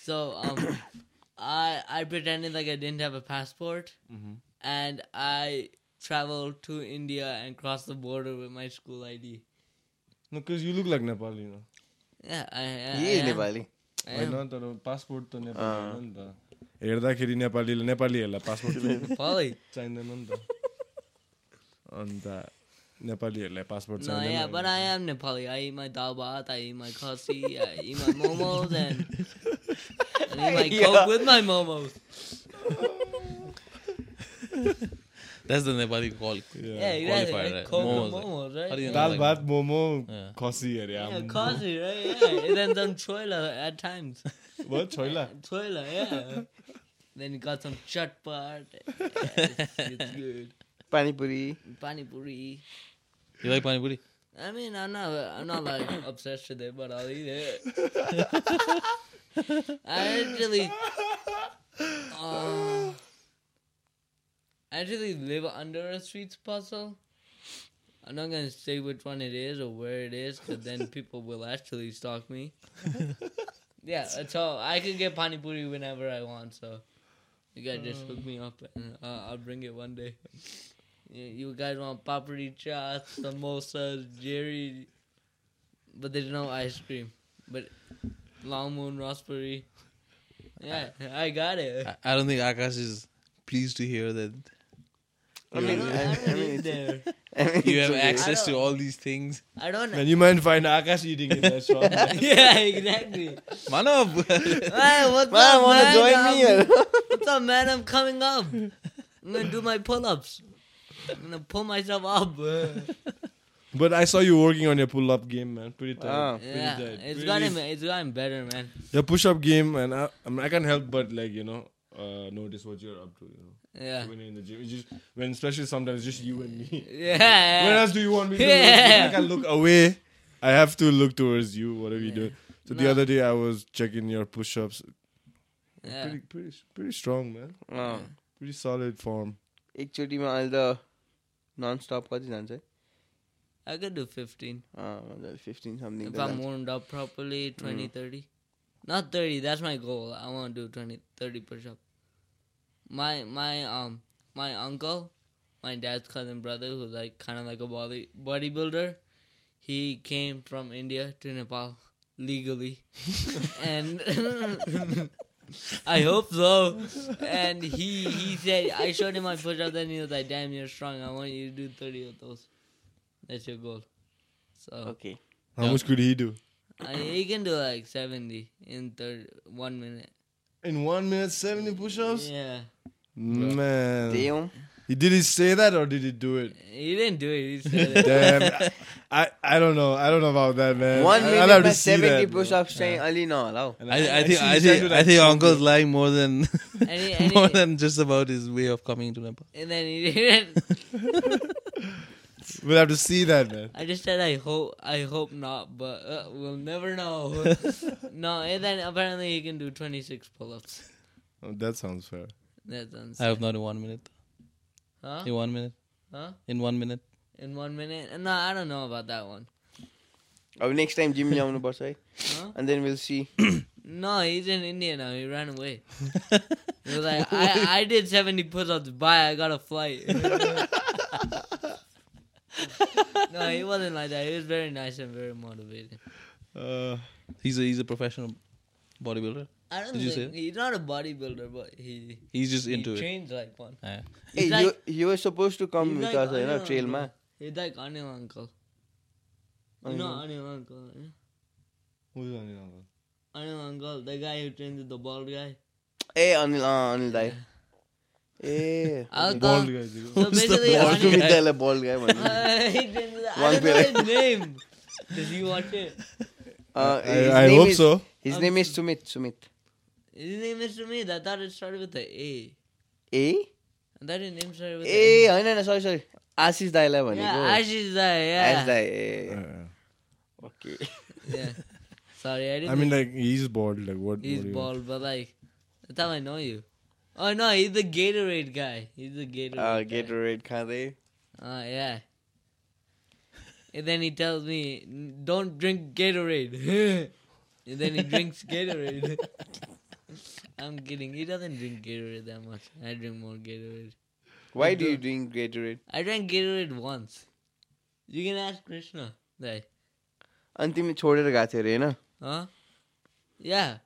so um, <coughs> I I pretended like I didn't have a passport, Mm-hmm. and I traveled to India and crossed the border with my school ID. No, because you look like Nepali, you know. ए ए नेपाली हैन passport त नेपाली नि त हेर्दा खेरि नेपालीले नेपालीहरु passport चाहिँदैन मन्द अनि नेपालियले पासपोर्ट चाहिँदैन That's the Nepali call. Yeah, yeah qualifier, right? Coke, momos, right? right? Yeah. Dal bhat momo yeah. khosi. Yeah, khosi, right? Yeah. then some choila at times. What choila? choila, yeah. then you got some chatpat. Yeah, it's, it's good. Pani puri. Pani puri. You like pani puri? I mean, I'm not, I'm not like obsessed with it, but I'll eat it. <laughs> I actually. Uh, <laughs> actually live under a sweets puzzle. I'm not gonna say which one it is or where it is, because then <laughs> people will actually stalk me. <laughs> yeah, so I can get pani puri whenever I want. So you guys just hook me up, and uh, I'll bring it one day. <laughs> You, you guys want papri chaat, samosas, jerry, but there's no ice cream. But long moon raspberry. Yeah, I got it. I, I don't think Akash is pleased to hear that I mean, don't- I, I mean, <laughs> there. You have access to all these things. I don't. And you might find Akash eating in that shop. <laughs> yeah, exactly. Manav! <laughs> Hey, what's Man, up, wanna man? join me? I'm- or- What's up, man? I'm coming up. I'm gonna do my pull-ups. I'm gonna pull myself up. But I saw you working on your pull-up game, man. Pretty tight. Wow. Pretty yeah, tight. it's Really- gotten it's gotten better, man. Your push-up game, and I, I, mean, I can't help but like you know uh, notice what you're up to. You know, Yeah, when you're in the gym, it's just when especially sometimes just you and me. <laughs> yeah. Where else do you want me to look? Yeah. If I can look away. I have to look towards you, whatever you do. So the No. other day I was checking your push-ups. yeah. Pretty, pretty, pretty strong, man. Uh, Pretty solid form. एकचोटिमा अहिले त none स्टप कति जान्छ है I could do 15 अँ, मजाले fifteen something if I'm warmed up properly. 20, 30. Not 30. That's my goal. I want to do 20, 30 push-up. My my um my uncle, my dad's cousin brother, who's like kind of like a body bodybuilder. He came from India to Nepal legally, <laughs> and <laughs> I hope so. And he he said I showed him my push-up, then he was like, "Damn, you're strong. I want you to do 30 of those. That's your goal." So okay, How Yeah. much could he do? I, he can do like 70 in third, one minute. In one minute, 70 push-ups? Yeah. Man. Damn. He, did he say that or did he do it? He didn't do it. He said <laughs> it. Damn. I, I don't know. I don't know about that, man. One I, minute by seventy push ups saying Ali no allow. I, I think I think I think Uncle's lying more than <laughs> <laughs> he, more he, than just about his way of coming to Nepal. And then he didn't We'll have to see that, man. I just said I hope I hope not, but uh, we'll never know. no, and then apparently he can do twenty six pull ups. Oh, that sounds fair. Netherlands. I have not in one minute. Huh? In one minute. Huh? In one minute. In one minute? No, I don't know about that one. Oh, next time Jimmy Yamanuba? <laughs> Huh? And then we'll see. <clears throat> no, he's in India now. He ran away. <laughs> he was like, I, I did 70 push-ups. Bye, I got a flight. <laughs> no, he wasn't like that. He was very nice and very motivated. Uh, he's a he's a professional bodybuilder. I don't Did you think say? he's not a bodybuilder, but he He's just he into it. trains like one. Yeah. Hey, like, you, you were supposed to come with like us, you know, trail man. He's like Anil uncle. You know Anil uncle. Yeah? Who's Anil uncle? Anil uncle, the guy who trains with the bald guy. Hey, Anil, uh, Anil died. <laughs> Hey. I was Bald guy. you know. So <laughs> basically, Bald Anil, guy. Anil, bald guy. <laughs> Uh, one his name. Does he watch it? Uh, I, I hope is- so. His name is Sumit. Sumit. His name is me I thought it started with the A. A? That his name started with a. A. Oh, no, no, sorry, sorry. Ashish Dai Eleven. Yeah, Ashish Dai. Yeah. Ashish Dai. Yeah. Uh, okay. <laughs> yeah. Sorry, I didn't. I mean, like he's bald. Like what? He's what bald, but like that's how I know you. Oh no, he's the Gatorade guy. He's the Gatorade. Oh, Gatorade Kade. Oh ah, uh, yeah. And then he tells me, "Don't drink Gatorade." <laughs> and then he drinks Gatorade. <laughs> I'm kidding. He doesn't drink Gatorade that much. I drink more Gatorade. Why do you drink Gatorade I drank Gatorade once. You can ask Krishna. That. अनि तिमी छोडेर गएको थियो अरे होइन Huh? Yeah.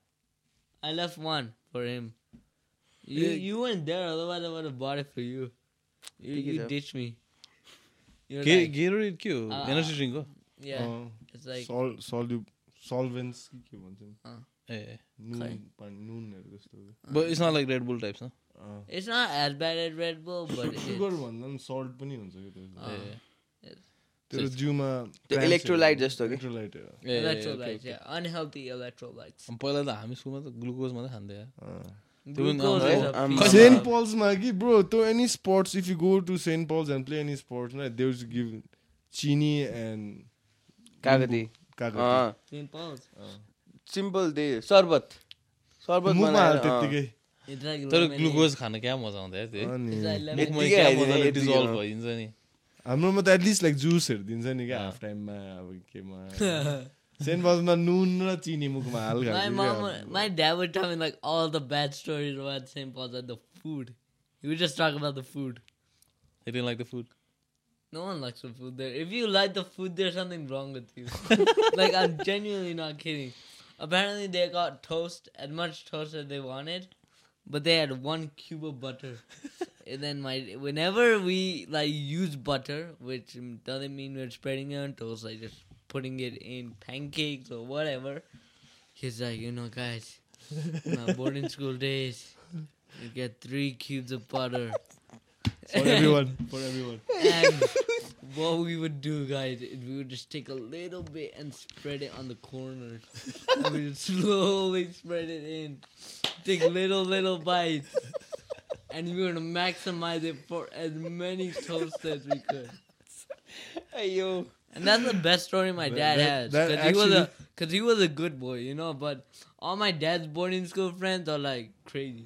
I left one for him. You Yeah. you weren't there, otherwise I would have bought it for you. You, Pick it you up. ditched me. You're gay like, गेरोइड के हो Uh, energy drink हो yeah. Uh, It's like sol solu solvents के भन्छ नि? uh but it's not like Red Bull types न अँ। it's not as bad as Red Bull, but it, sugar भन्दा पनि सल्ट पनि हुन्छ कि ए त्यो जिउमा त्यो electrolyte जस्तो कि? Electrolyte yeah, unhealthy electrolytes. पहिला त हामी स्कुलमा त ग्लुकोज मात्रै खान्थ्यो सेन्ट पल्समा कि ब्रो त्यो any sports if you go to saint pulse and play any sports न दे विल गिभ चिनी एन्ड कागती कागती अँ St. सिम्पल दे सर्बत। सर्बत तर ग्लुकोज खान क्या मजा आउँथ्यो नि मेरो नि। हाम्रो त एटलिस्ट लाइक जुसहरू दिन्छ नि क्या हाफ टाइममा अब केमा सेन नुन र चिनी मुकमा हाल like all the bad stories the food we just talk about the food I mean like the food no one like the food there if you like the food there something wrong with you like I am genuinely not kidding Apparently they got toast as much toast as they wanted, but they had one cube of butter. <laughs> and then my whenever we like use butter, which doesn't mean we're spreading it on toast, like just putting it in pancakes or whatever. He's like, you know, guys, my boarding school days, you get three cubes of butter. For everyone, for everyone. And what we would do, guys, is we would just take a little bit and spread it on the corners. and we would slowly spread it in. Take little, little bites. And we would maximize it for as many toasts as we could. Ayo. And that's the best story my dad that- has. Because he, was a- actually- 'cause he was a good boy, you know, but all my dad's boarding school friends are like crazy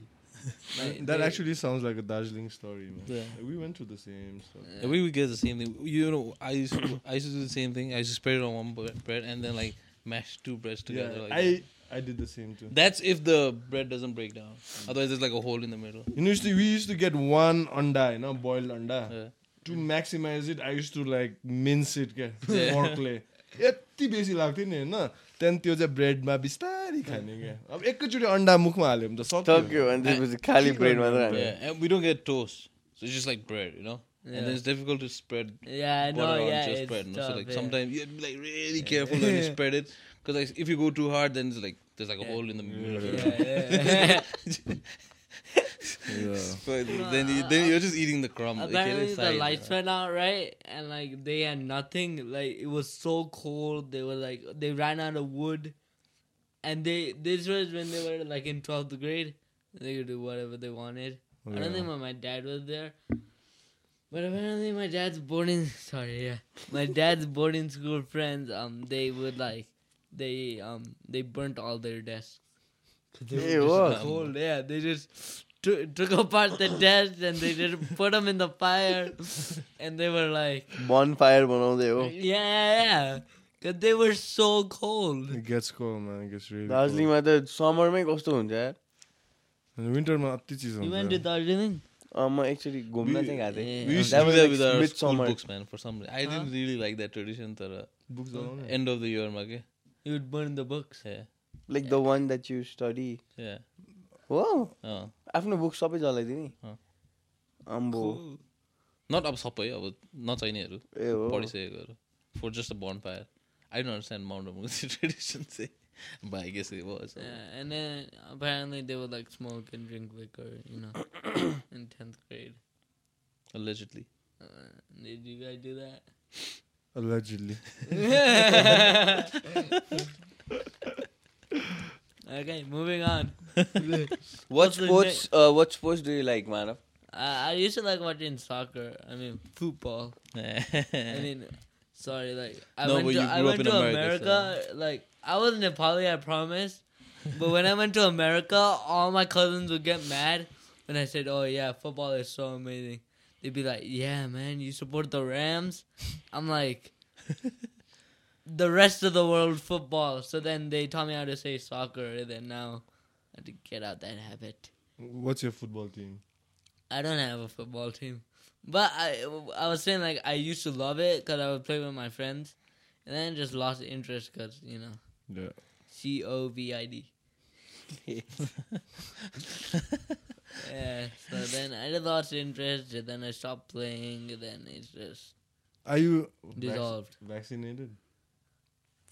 Like, That they- actually sounds like a Darjeeling story, man. Yeah. Like, we went through the same stuff. Yeah, we would get the same thing. You know, I used to, <coughs> I used to do the same thing. I used to spread it on one bre- bread and then like mash two breads Yeah, together. like I that. I did the same too. That's if the bread doesn't break down. Otherwise, there's like a hole in the middle. You know, used to, we used to get one anda, you know, boiled anda. Yeah. To maximize it, I used to like mince it, क्या Yeah. forkले यति बेसी लाग्थ्यो नि होइन त्यहाँदेखि त्यो चाहिँ ब्रेडमा बिस्तारै खाने क्या अब एकैचोटि अन्डा मुखमा हाल्यो भने त सक्यो अनि त्यसपछि खाली ब्रेड मात्र हाल्ने Yeah, and we don't get toast, so it's just like bread, you know. Yeah. And then it's difficult to spread Yeah, I know, butter on yeah, just it's bread. No? So tough, like yeah. sometimes you have to be like really careful when you <laughs> spread it, because like if you go too hard, then it's like there's like a hole in the middle. of it. Yeah, yeah. <laughs> <laughs> Yeah. But then you, then you're just eating the crumb. Apparently get the lights went out, right? And like they had nothing. Like it was so cold. They were like they ran out of wood, and they this was when they were like in twelfth grade. They could do whatever they wanted. I don't Yeah. think when my dad was there. But apparently my dad's boarding <laughs> sorry, yeah. My dad's boarding school friends, um, they would like they um they burnt all their desks. <laughs> They Hey, were what? just cold, yeah. They just took took apart the desks and they just put them in the fire, and they were like, बन fire बनाउँदै हो yeah, yeah, yeah, because they were so cold. It gets cold, man. It gets really cold. दार्जिलिङमा त समरमै कस्तो हुन्छ यार And विन्टरमा अति चिज You went हुन्छ to Darjeeling? अँ, म एकचोटि घुम्न चाहिँ गएको Yeah. We थिएँ used to That do was that like with our school midsummer. books, man. For some reason, I didn't really like that tradition. तर book जलाउने end of the year, मा के You would burn the books. yeah, like the one that you study yeah. हो आफ्नो book सबै जलाइदियो नि अम्बो नट अब सबै अब नचाहिनेहरू पढिसकेकोहरू for just a burn fire I don't understand mount अबुङ tradition चाहिँ भाइ guess it was and apparently they were like smoke and drink liquor you know in 10th grade allegedly did you guys do that allegedly okay moving on What sports? Uh, what sports do you like, Manav? I, I used to like watching soccer. I mean football. <laughs> I mean, sorry, like I No, went to I up went in to America, America. Like I was Nepali, I promise. but when I went to America, all my cousins would get mad when I said, "Oh yeah, football is so amazing." They'd be like, "Yeah, man, you support the Rams." I'm like, <laughs> the rest of the world football. So then they taught me how to say soccer, and then now I have to get out that habit. What's your football team? I don't have a football team, but I I was saying like I used to love it because I would play with my friends, and then just lost interest because you know Yeah. C O V I D. <laughs> Yeah, so then I just lost interest, and then I stopped playing, and then it's just Are you vac- dissolved. vaccinated?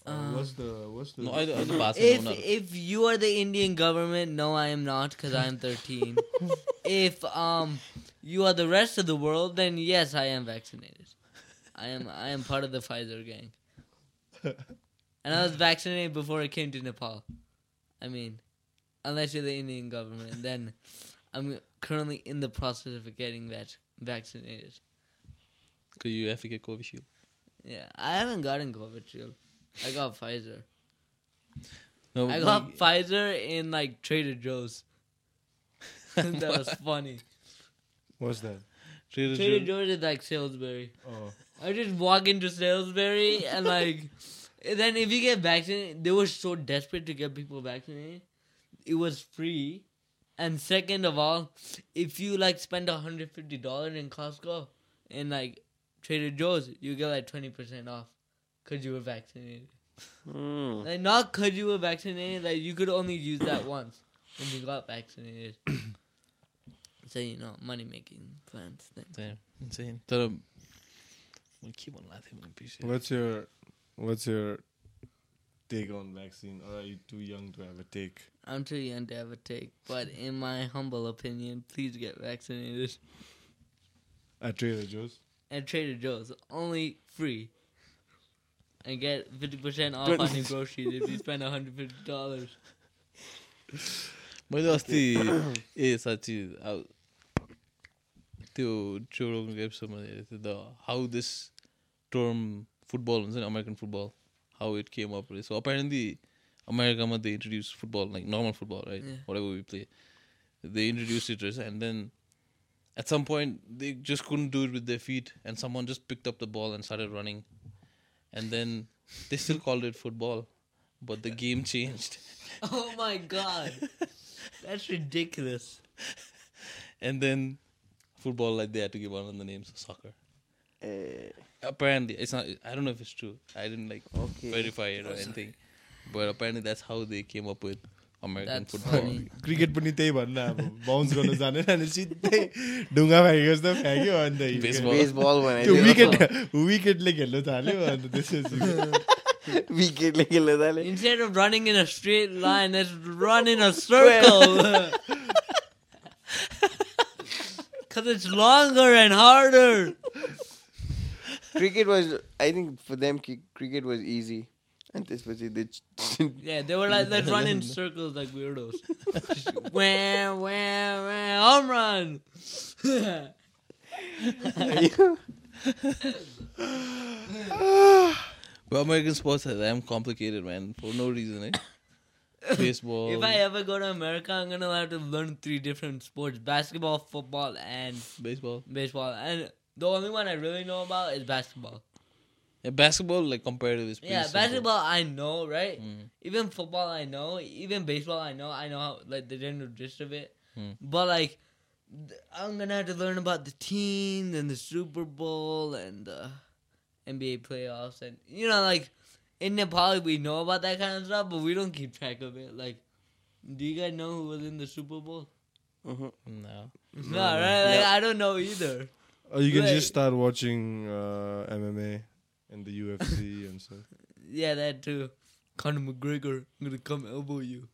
Or Uh, what's the what's the no, I, I the If if you are the Indian government, no, I am not because I am thirteen. <laughs> if um you are the rest of the world, then yes, I am vaccinated. I am I am part of the Pfizer gang, and I was vaccinated before I came to Nepal. I mean, unless you're the Indian government, then I'm currently in the process of getting that vaccinated. Because you have to get Covishield. Yeah, I haven't gotten Covishield. I got Pfizer. No, I got Pfizer in like Trader Joe's. <laughs> that <laughs> was funny. what's that? Trader Trader Joe's. Joe's is like Salisbury. Oh. I just walk into Salisbury and like, and then if you get vaccinated, they were so desperate to get people vaccinated. It was free, and second of all, if you like spend hundred fifty dollars in Costco and like Trader Joe's, you get like twenty percent off could you have vaccinated. Mm. Like not could you have vaccinated, like you could only use that <coughs> once when you got vaccinated. <coughs> so you know, money making plans. Thing. Insane. we keep on laughing What's your what's your take on vaccine? Or are you too young to have a take? I'm too young to have a take, but in my humble opinion, please get vaccinated. At Trader Joe's? At Trader Joe's. Only free And get 50% off on your groceries if you spend $150. मैले अस्ति ए साँच्ची अब त्यो चोरोको एपिसोडमा हेरेको थिएँ the how this term football हुन्छ नि American football how it came up so apparently अमेरिकामा they introduce football like normal football right Yeah. Watt ever we play they introduce it रहेछ and then at some point they just couldn't do it with their feet and someone just picked up the ball and started running and then they still called it football but the game changed <laughs> Oh my god. That's ridiculous. and then football like they had to give one of the names of soccer Eh, apparently it's not i don't know if it's true i didn't like Okay. verify it or anything but apparently that's how they came up with american That's football funny. Cricket पनि त्यही भन्न अब bounce गर्न जानेन अनि सिधै ढुङ्गा फ्याँकेको जस्तो फ्याँक्यो अन्त हिर्क्यो। Baseball. baseball त्यो बनाइदियो विकेट विकेटले खेल्न थाल्यो अन्त त्यसपछि विकेटले खेल्न थाले Instead of running in a straight line, let's run in a circle. Because it's longer and harder. cricket was I think for them ki- cricket was easy and त्यसपछि they Yeah, they were like, let's run in circles <laughs> like weirdos. <laughs> wah, wah, wah, home run. <laughs> but american sports are damn complicated man for no reason eh? <coughs> baseball if I ever go to America, I'm going to have to learn three different sports basketball, football, and baseball baseball. And the only one I really know about is basketball. yeah, basketball like comparative is pretty Yeah, simple. basketball I know, right? Mm. Even football I know. Even baseball I know. I know how like the general gist of it. Hmm. But like, th- I'm gonna have to learn about the teams and the Super Bowl and the NBA playoffs and you know like in Nepal we know about that kind of stuff, but we don't keep track of it. Like, do you guys know who was in the Super Bowl? Mhm. no No, right? Like I don't know either. Or you can Right. just start watching uh, MMA and the UFC <laughs> and stuff. Yeah, that too. Conor McGregor, I'm gonna come elbow you.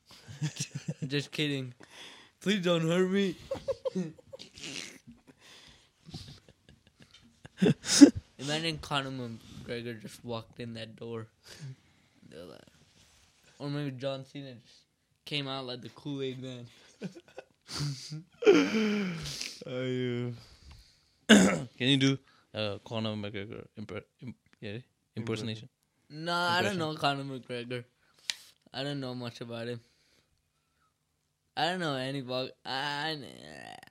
<laughs> Just kidding. Please don't hurt me. <laughs> Imagine Conor McGregor just walked in that door. Like, or maybe John Cena just came out like the Kool Aid man. Ayo. <coughs> Can you do uh, Conor McGregor imper- imp- yeah, impersonation? No, I don't know Conor McGregor. I don't know much about him. I don't know any. I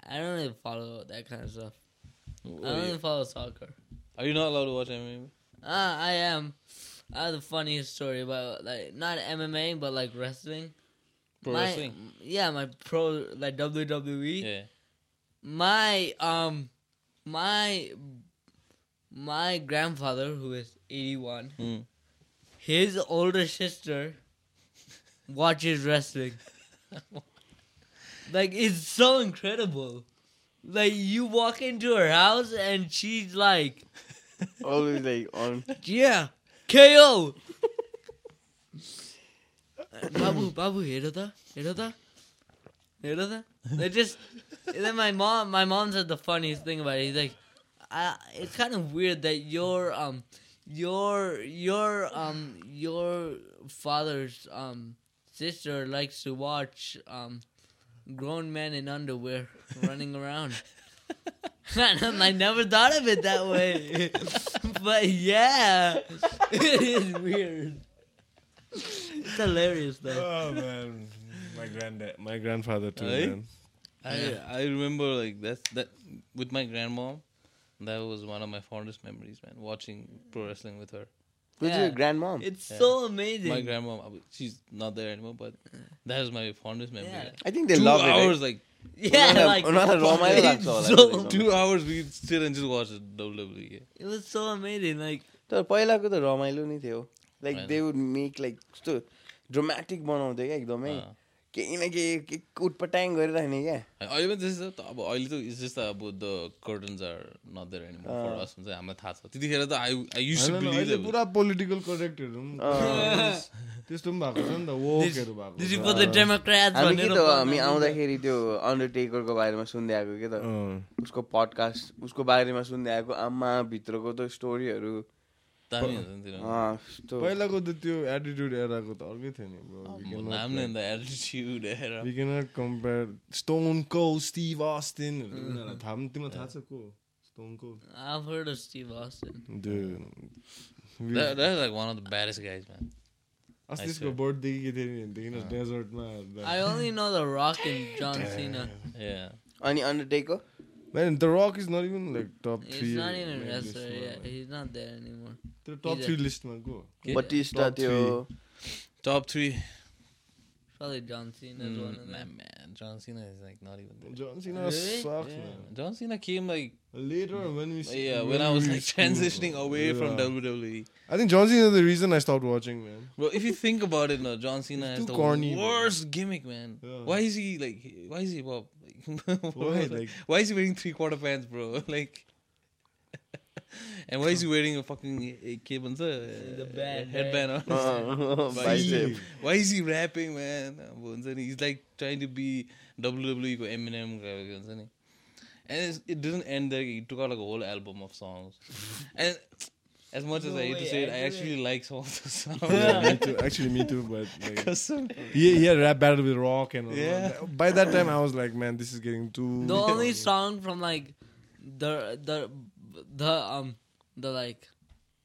I don't really follow that kind of stuff. I don't really follow soccer. are you not allowed to watch MMA? Ah, I am. I have the funniest story about like not MMA but like wrestling. Pro my, wrestling? Yeah, my pro like WWE. Yeah. My um, my my grandfather, who is 81, mm. his older sister watches wrestling. like, it's so incredible. Like, you walk into her house and she's like. Always like on. Yeah. KO! Babu, Babu, Hirada, Hirada, Hirada. They just. And then my mom, my mom said the funniest thing about it. He's like, I, it's kind of weird that your um your your um your father's um sister likes to watch um grown men in underwear running around. <laughs> I'm- never thought of it that way, <laughs> but yeah, <laughs> it is weird. It's hilarious though. Oh man, my granddad, my grandfather too. Aye. Man. I I remember like that's that with my grandmom. That was one of my fondest memories, man. Watching pro wrestling with her. Who's Yeah. your grandmom? It's Yeah. so amazing. My grandmom, I mean, she's not there anymore, but that was my fondest memory. Yeah. like, I think they Two love hours, it. like yeah, Unaहरूलाई- like <laughs> उनीहरूलाई रमाइलो it's लाग्छ होला so- त्यो देख्न। two hours we sit and just watch E. WWE. It was so amazing. Like तर पहिलाको त रमाइलो नै थियो लाइक होइन। दे वुड मेक लाइक कस्तो ड्रामेटिक बनाउँथ्यो क्या एकदमै अँ। केही न केही के उटपटाङ गरिराख्ने क्या। अहिले पनि त्यस्तै छ। त अब अहिले त इट्स जस्ट अब the curtains are not there anymore for us हुन्छ हामीलाई थाहा छ। त्यतिखेर त आई आई युज टु अहिले बिलिभ पुरा पोलिटिकल करेक्टहरू त्यस्तो पनि भएको छ नि त वोकहरू भएको the Democrats हामी के भनेर हामी? आउँदाखेरि त्यो अन्डरटेकरको बारेमा सुन्दै आएको के त। उसको पडकास्ट उसको बारेमा सुन्दै आएको आमा भित्रको त स्टोरीहरू दामी हुन्छ नि तिनीहरू पहिलाको त त्यो एटिट्युड एराको त अर्कै थियो नि नाम नै अन्त एटिट्युड हेर we cannot compare Stone Cold, Steve Austin उनीहरूलाई थाहा पनि तिमीलाई थाहा छ को I've heard of Steve Austin. Dude, That, that's like one of the baddest guys, man. अस्ति त्यसको. बर्थडे के थियो नि देखिन डेजर्टमा I only know The Rock and John Cena. Yeah. अनि Undertaker Man, The Rock is not even like top He's three. not even a wrestler. Yeah, he's not there anymore. त्यो टप He's a- three लिस्टमा को Okay. Batista Top त्यो Top three. Probably John Cena is one of Mm, them. man, man, John Cena is like not even there. John Cena Really? sucks, Yeah. man. John Cena came like Later when we yeah when I was we like school- transitioning away from Yeah. WWE. I think John Cena is the reason I stopped watching, man. Bro, if you think about it, no, John Cena He's has too the corny, bro. worst gimmick, man. Yeah. Why is he like? Why is he Bob? <laughs> Like, Why, like- why is he wearing three quarter pants, bro? <laughs> Like, <laughs> and why is he wearing a fucking eh, eh, headband uh-huh, uh-huh, why, is he, why is he rapping, man? Ah, he's like trying to be WWE Eminem. And it didn't end there. He took out like a whole album of songs. <laughs> and as much no as I hate to say it, I, actually it. like some of the <laughs> songs. Yeah, me too. Actually, me too. But like, he, he had rap battle with Rock and all yeah. That. By that time, I was like, man, this is getting too. The only song from like the the the um the like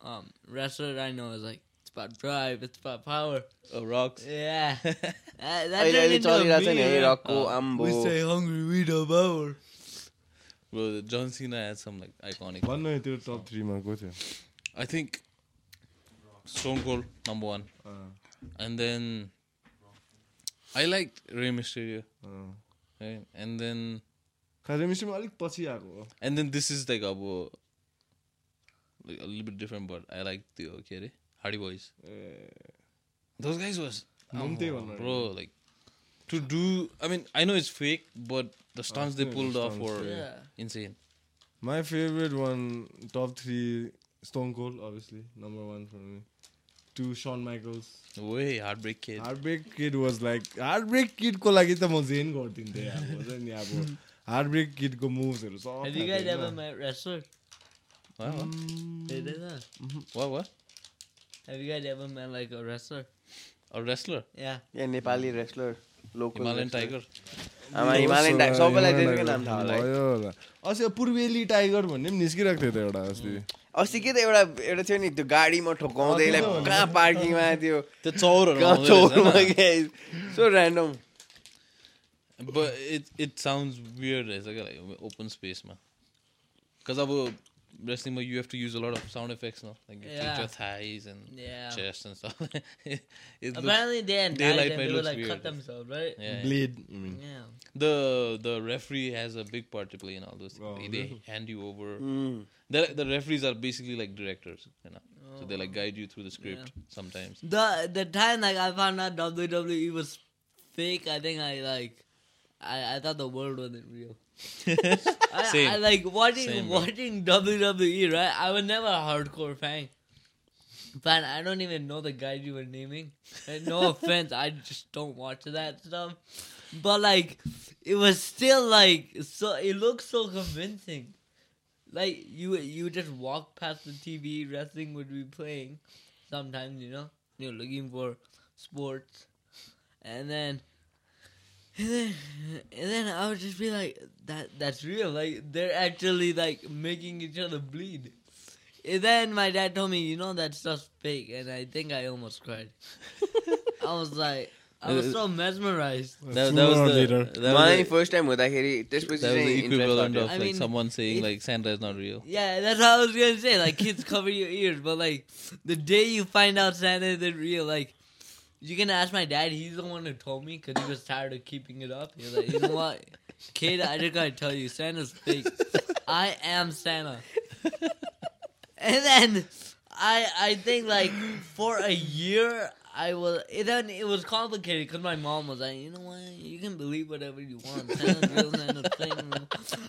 um wrestler I know is like it's about drive, it's about power. Oh, rocks. Yeah. <laughs> that, that Oye, le he dicho Ambo. We stay hungry, we do power. Bro, John Cena has some like iconic. One night your top three, man. Go to. I think Stone Cold number one, uh, and then I liked Rey Mysterio, uh, right? And then कालिम्पोङमा अलिक पछि आएको हो। And then this is like अब little different but I like त्यो के अरे Hardy Boys those guys was bro like to do I mean I know it's fake but the stunts they pulled off for insane my favourite one top three Stone Cold obviously number one for me two Shawn Michaels way Heartbreak Kid Heartbreak Kid was like Heartbreak किडको लागि त म जेन गरिदिन्थेँ अब नि अब हार्डब्रेक किटको मुभ्सहरू सब Nepali wrestler अस्ति पूर्वेली tiger भन्ने पनि निस्किरहेको थियो त एउटा अस्ति। अस्ति के त एउटा एउटा थियो नि त्यो गाडीमा ठोकाउँदै कहाँ पार्किङमा त्यो त्यो चौरहरू so random But it it sounds weird as like, like open space man. Because I will wrestling you have to use a lot of sound effects now, like you yeah. your thighs and yeah. chest and stuff. <laughs> Apparently, looks, they daylight and they will like weird. cut themselves, right? Yeah, Bleed. Yeah. yeah. The the referee has a big part to play in all those things. Oh, they, hand you over. <laughs> Mm. The referees are basically like directors, you know. So they like oh. guide you through the script yeah. sometimes. The the time like I found out WWE was fake, I think I like I, I thought the world wasn't real. <laughs> I, Same. I like watching Same, watching WWE, right? I was never a hardcore fan. Fan, I don't even know the guys you were naming. And no <laughs> offense, I just don't watch that stuff. But like, it was still like so. It looks so convincing. Like you, you just walk past the TV, wrestling would be playing. Sometimes you know you're looking for sports, and then, and then, and then I would just be like, that that's real. Like they're actually like making each other bleed. And then my dad told me, you know, that stuff's fake, and I think I almost cried. <laughs> I was like, I was so mesmerized. That, that was the that my was first time with Akiri. This was, that was the equivalent of I like mean, someone saying it, like Santa is not real. Yeah, that's what I was gonna say. Like kids cover your ears, but like the day you find out Santa isn't real, like you can ask my dad. He's the one who told me because he was tired of keeping it up. He was like, you know what, <laughs> kid, I just gotta tell you, Santa's fake. I am Santa. <laughs> and then I I think like for a year I was and then it was complicated because my mom was like, you know what, you can believe whatever you want. Santa's real, Santa's fake.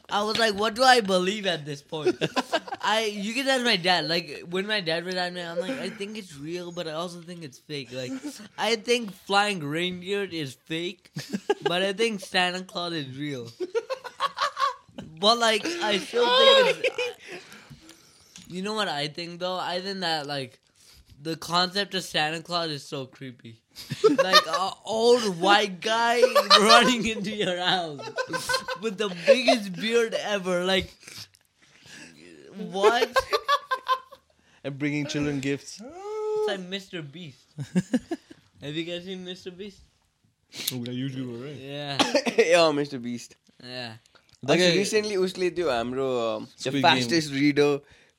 I was like, what do I believe at this point? <laughs> I you can ask my dad. Like when my dad was at me, I'm like, I think it's real, but I also think it's fake. Like I think flying reindeer is fake, but I think Santa Claus is real. But like I still think oh it's You know what I think though? I think that like the concept of Santa Claus is so creepy. <laughs> like an old white guy <laughs> running into your house with the biggest beard ever. Like what? And bringing children gifts. It's like Mr. Beast. <laughs> Have you guys seen Mr. Beast? एउटा YouTuber है <coughs> Yeah, mister Bisht yeah. That guy- recently उसले त्यो हाम्रो Squid Game. Fastest रिडो A.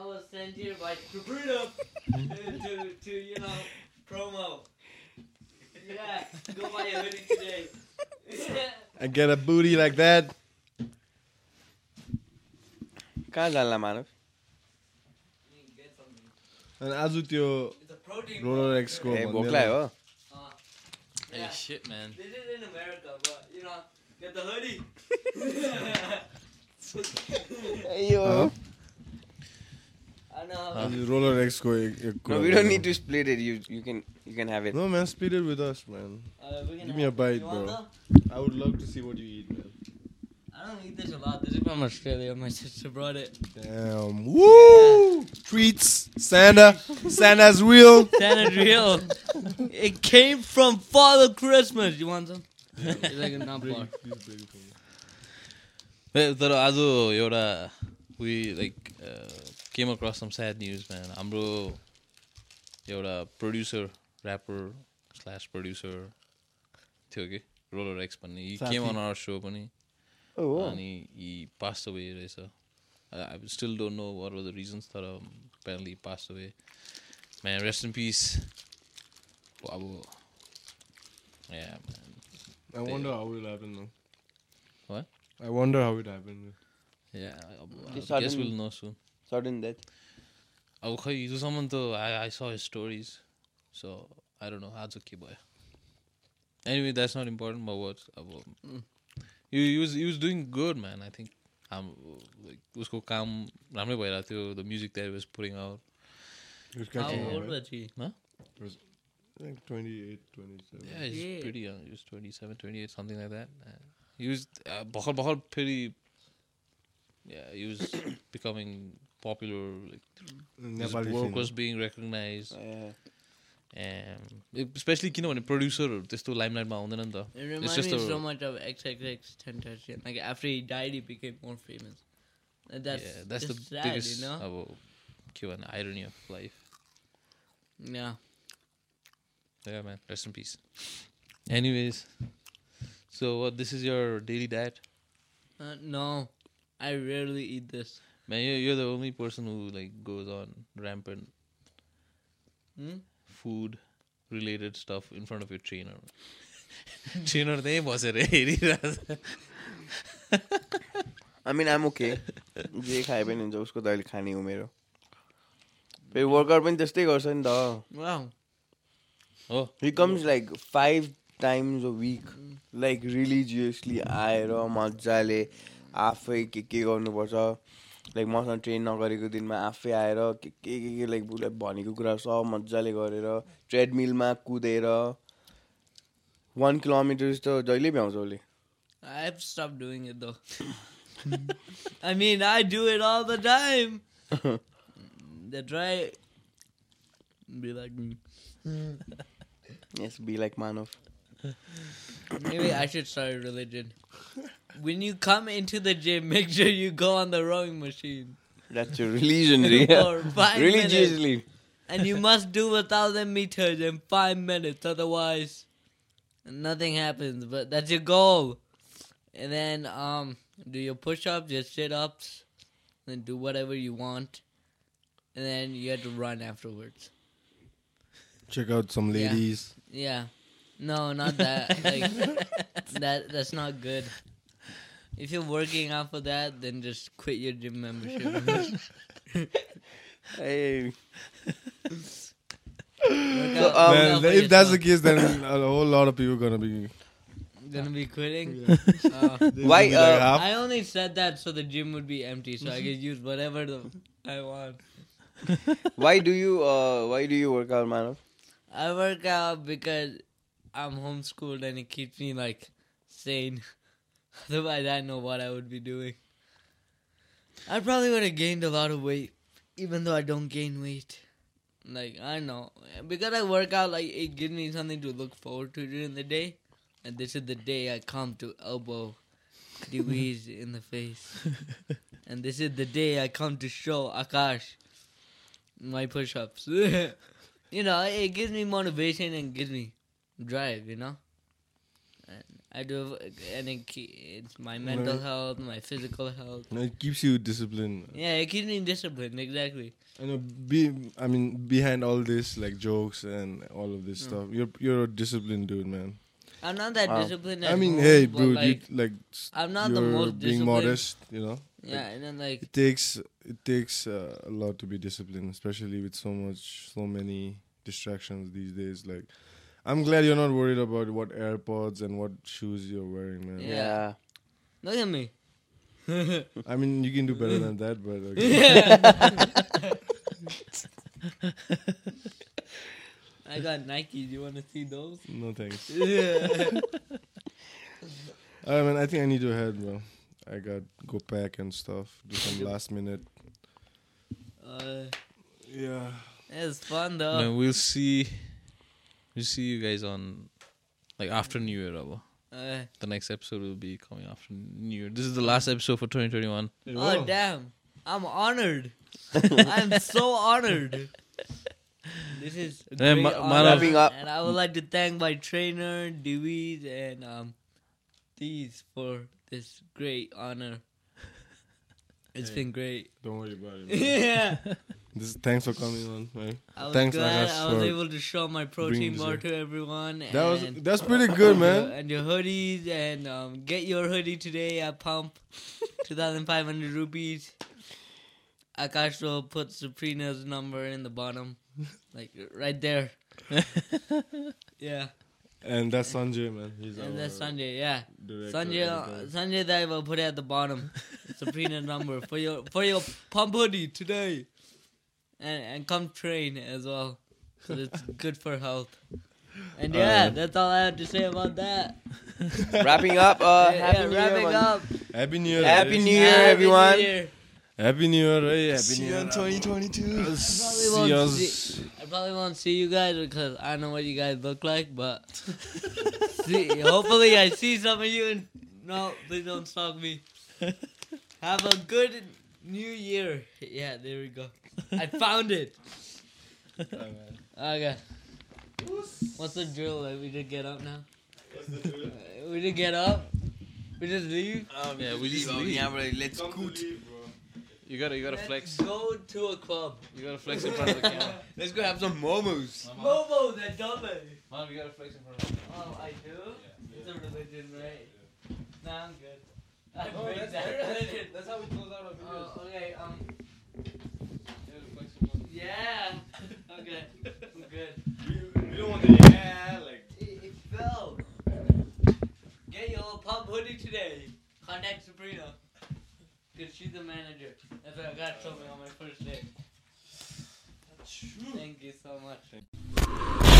Um, I was sent here by Sabrina <laughs> to to you know promo. Yeah, go buy a hoodie today. <laughs> And get a booty like that. कहाँ जाला मानव Get something. And आज त्यो It's a protein. Roller एक्सको ए भोक लाग्यो हो Uh, Hey, yeah. shit, man. This is in America, but you know, get the hoodie. <laughs> Yo Huh? I know. Roller एक्सको एक एक No, we don't need to split it. You you can you can have it. No, man, split it with us, man. Uh, we can Give me a have- bite, you want bro. some? I would love to see what you eat, man. I don't eat this a lot. This is from Australia. My sister brought it. Damn. Woo! Treats. Santa. Santa's real. Santa's real. It came from Father Christmas. You want some? It's like a nut bar. ए, तर आज एउटा we like came across some sad news man हाम्रो एउटा producer rapper slash producer थियो कि? Roller x भन्ने हि केम अन hour so पनि। Oh, अनि हि पास अवे रहेछ। I still don't know what were the reasons तर apparently passed away. Man rest in peace अब yeah man. I wonder how it happened though. What? I wonder how it happened. yeah It's I guess we'll know soon. Sudden death. अब खै हिजोसम्म त I I saw his stories so I don't know आज के भयो anyway that's not important but what अब he, he was he was doing good man I think um, like उसको काम राम्रै भइरहेको थियो the music that he was putting out He was How catching on, old right? was he? I think 28, 27. Yeah, he's Yeah. pretty young. He was 27, 28, something like that. Uh, he was uh, भर्खर भर्खर फेरि yeah, he was <coughs> becoming popular like, his work was being recognized. and especially you know, when a producer this to limelight ma It reminds me so much of XXXTentacion. Like after he died, he became more famous. Uh, that's yeah, that's the biggest you know? about uh, Q and irony of life. Yeah. Yeah, man. Rest in peace. Anyways, so uh, this is your daily diet. No, I rarely eat this. Man. You're, you're the only person who like goes on rampant Hmm? food related stuff in front of your trainer. trainer त्यहीँ बसेर हेरिरहेको I mean, I'm okay. जे खाए पनि हुन्छ उसको त अहिले खाने हो मेरो फेरि वर्कआउट पनि त्यस्तै गर्छ नि त. हो he comes like five times a week like religiously आएर मजाले आफै के के गर्नुपर्छ लाइक मसँग ट्रेन नगरेको दिनमा आफै आएर के के के के लाइक उसलाई भनेको कुरा सब मजाले गरेर ट्रेडमिलमा कुदेर वान किलोमिटर जस्तो जहिले भ्याउँछ उसले। <laughs> <laughs> when you come into the gym, make sure you go on the rowing machine. That's your religion, <laughs> For five religiously. Minutes. And you must do a thousand meters in five minutes, otherwise nothing happens. But that's your goal. And then um, do your push ups, your sit ups, and do whatever you want. And then you have to run afterwards. Check out some ladies. Yeah. yeah. No, not that. like, <laughs> that that's not good. If you're working out for that, then just quit your gym membership. <laughs> Hey. So, um, Man, out for if that's the case, then a whole lot of people gonna be. gonna be quitting. Uh, <laughs> Why, Maybe like uh, half. I only said that so the gym would be empty, so I could <laughs> use whatever the I want. why do you uh why do you work out Manav? I work out because I'm homeschooled and it keeps me like sane. <laughs> Otherwise, I know what I would be doing. I probably would have gained a lot of weight, even though I don't gain weight. Like I know because I work out, like it gives me something to look forward to during the day, and this is the day I come to elbow Dewey's <laughs> in the face, and this is the day I come to show Akash my push-ups. <laughs> you know, it gives me motivation and gives me drive. You know, and I do, and it, ke- it's my mental Right. health, my physical health. You know, it keeps you disciplined. Yeah, it keeps me disciplined. Exactly. I know. Be I mean, behind all this like jokes and all of this Mm. stuff, you're you're a disciplined dude, man. I'm not that Wow. disciplined. I at mean, home, hey, but, bro, like, you like s- I'm not the you're most being disciplined. modest. You know, Yeah, and then like it takes it takes uh, a lot to be disciplined, especially with so much so many distractions these days. Like, I'm glad you're not worried about what AirPods and what shoes you're wearing, man. Yeah. look at me. <laughs> I mean, you can do better than that, but okay. <laughs> I got Nike. Do you want to see those? no thanks. <laughs> Yeah. I mean, I think I need to head, bro. I got go pack and stuff. Do some last minute. uh, Yeah. it's fun though. Man, we'll see. We'll see you guys on like after New Year. Rabo. Uh, The next episode will be coming after New Year. This is the last episode for 2021. oh damn! I'm honored. <laughs> I'm so honored. This is <laughs> a great Ma- honor, Wrapping up. and I would like to thank my trainer Dewey's and um these for this great honor. It's Hey. been great. Don't worry about it. <laughs> Yeah. this, thanks for coming on, man. I was Thanks, glad I was able to show my protein bar to everyone. That was that's pretty good, man. And your hoodies and um, get your hoodie today at Pump, <laughs> two thousand five hundred rupees. Akash will put Sabrina's number in the bottom, like right there. <laughs> Yeah, And that's Sanjay, man. He's and that's Sanjay. Yeah, director, Sanjay. editor. Sanjay, that I will put it at the bottom. Sabrina's number for your for your pump hoodie today, and and come train as well. So it's good for health. And yeah, Alright. that's all I have to say about that. Wrapping up. Uh, yeah, happy yeah, New wrapping Year, up. Happy New Year. Happy. New Year, Happy everyone. New Year. Happy New Year, hey, Happy See New you Year. in 2022. probably See won't us. see- I probably won't see you guys because I don't know what you guys look like, but <laughs> see, hopefully I see some of you and no, please don't stalk me. Have a good new year. Yeah, there we go. I found it. Okay. What's the drill? Like we just get up now? Uh, We just get up? We just leave? Yeah, we just leave. Yeah, bro, let's scoot. You gotta, you gotta Let's flex. go to a club. You gotta flex in front of the camera. <laughs> Let's go have some momos. Momo, that dumbass. Man, you gotta flex in front of the camera. Oh, I do? It's a religion, right? Nah, I'm good. I No, break that's, that that's, religion. that's how we close out our videos. Oh, okay, um, You gotta flex in front of the yeah. Okay, I'm good. We don't want the yeah, like. It, it fell. Get your pub hoodie today. Contact Sabrina. Because she's the manager. That's what I got told me on my first day. Thank you so much.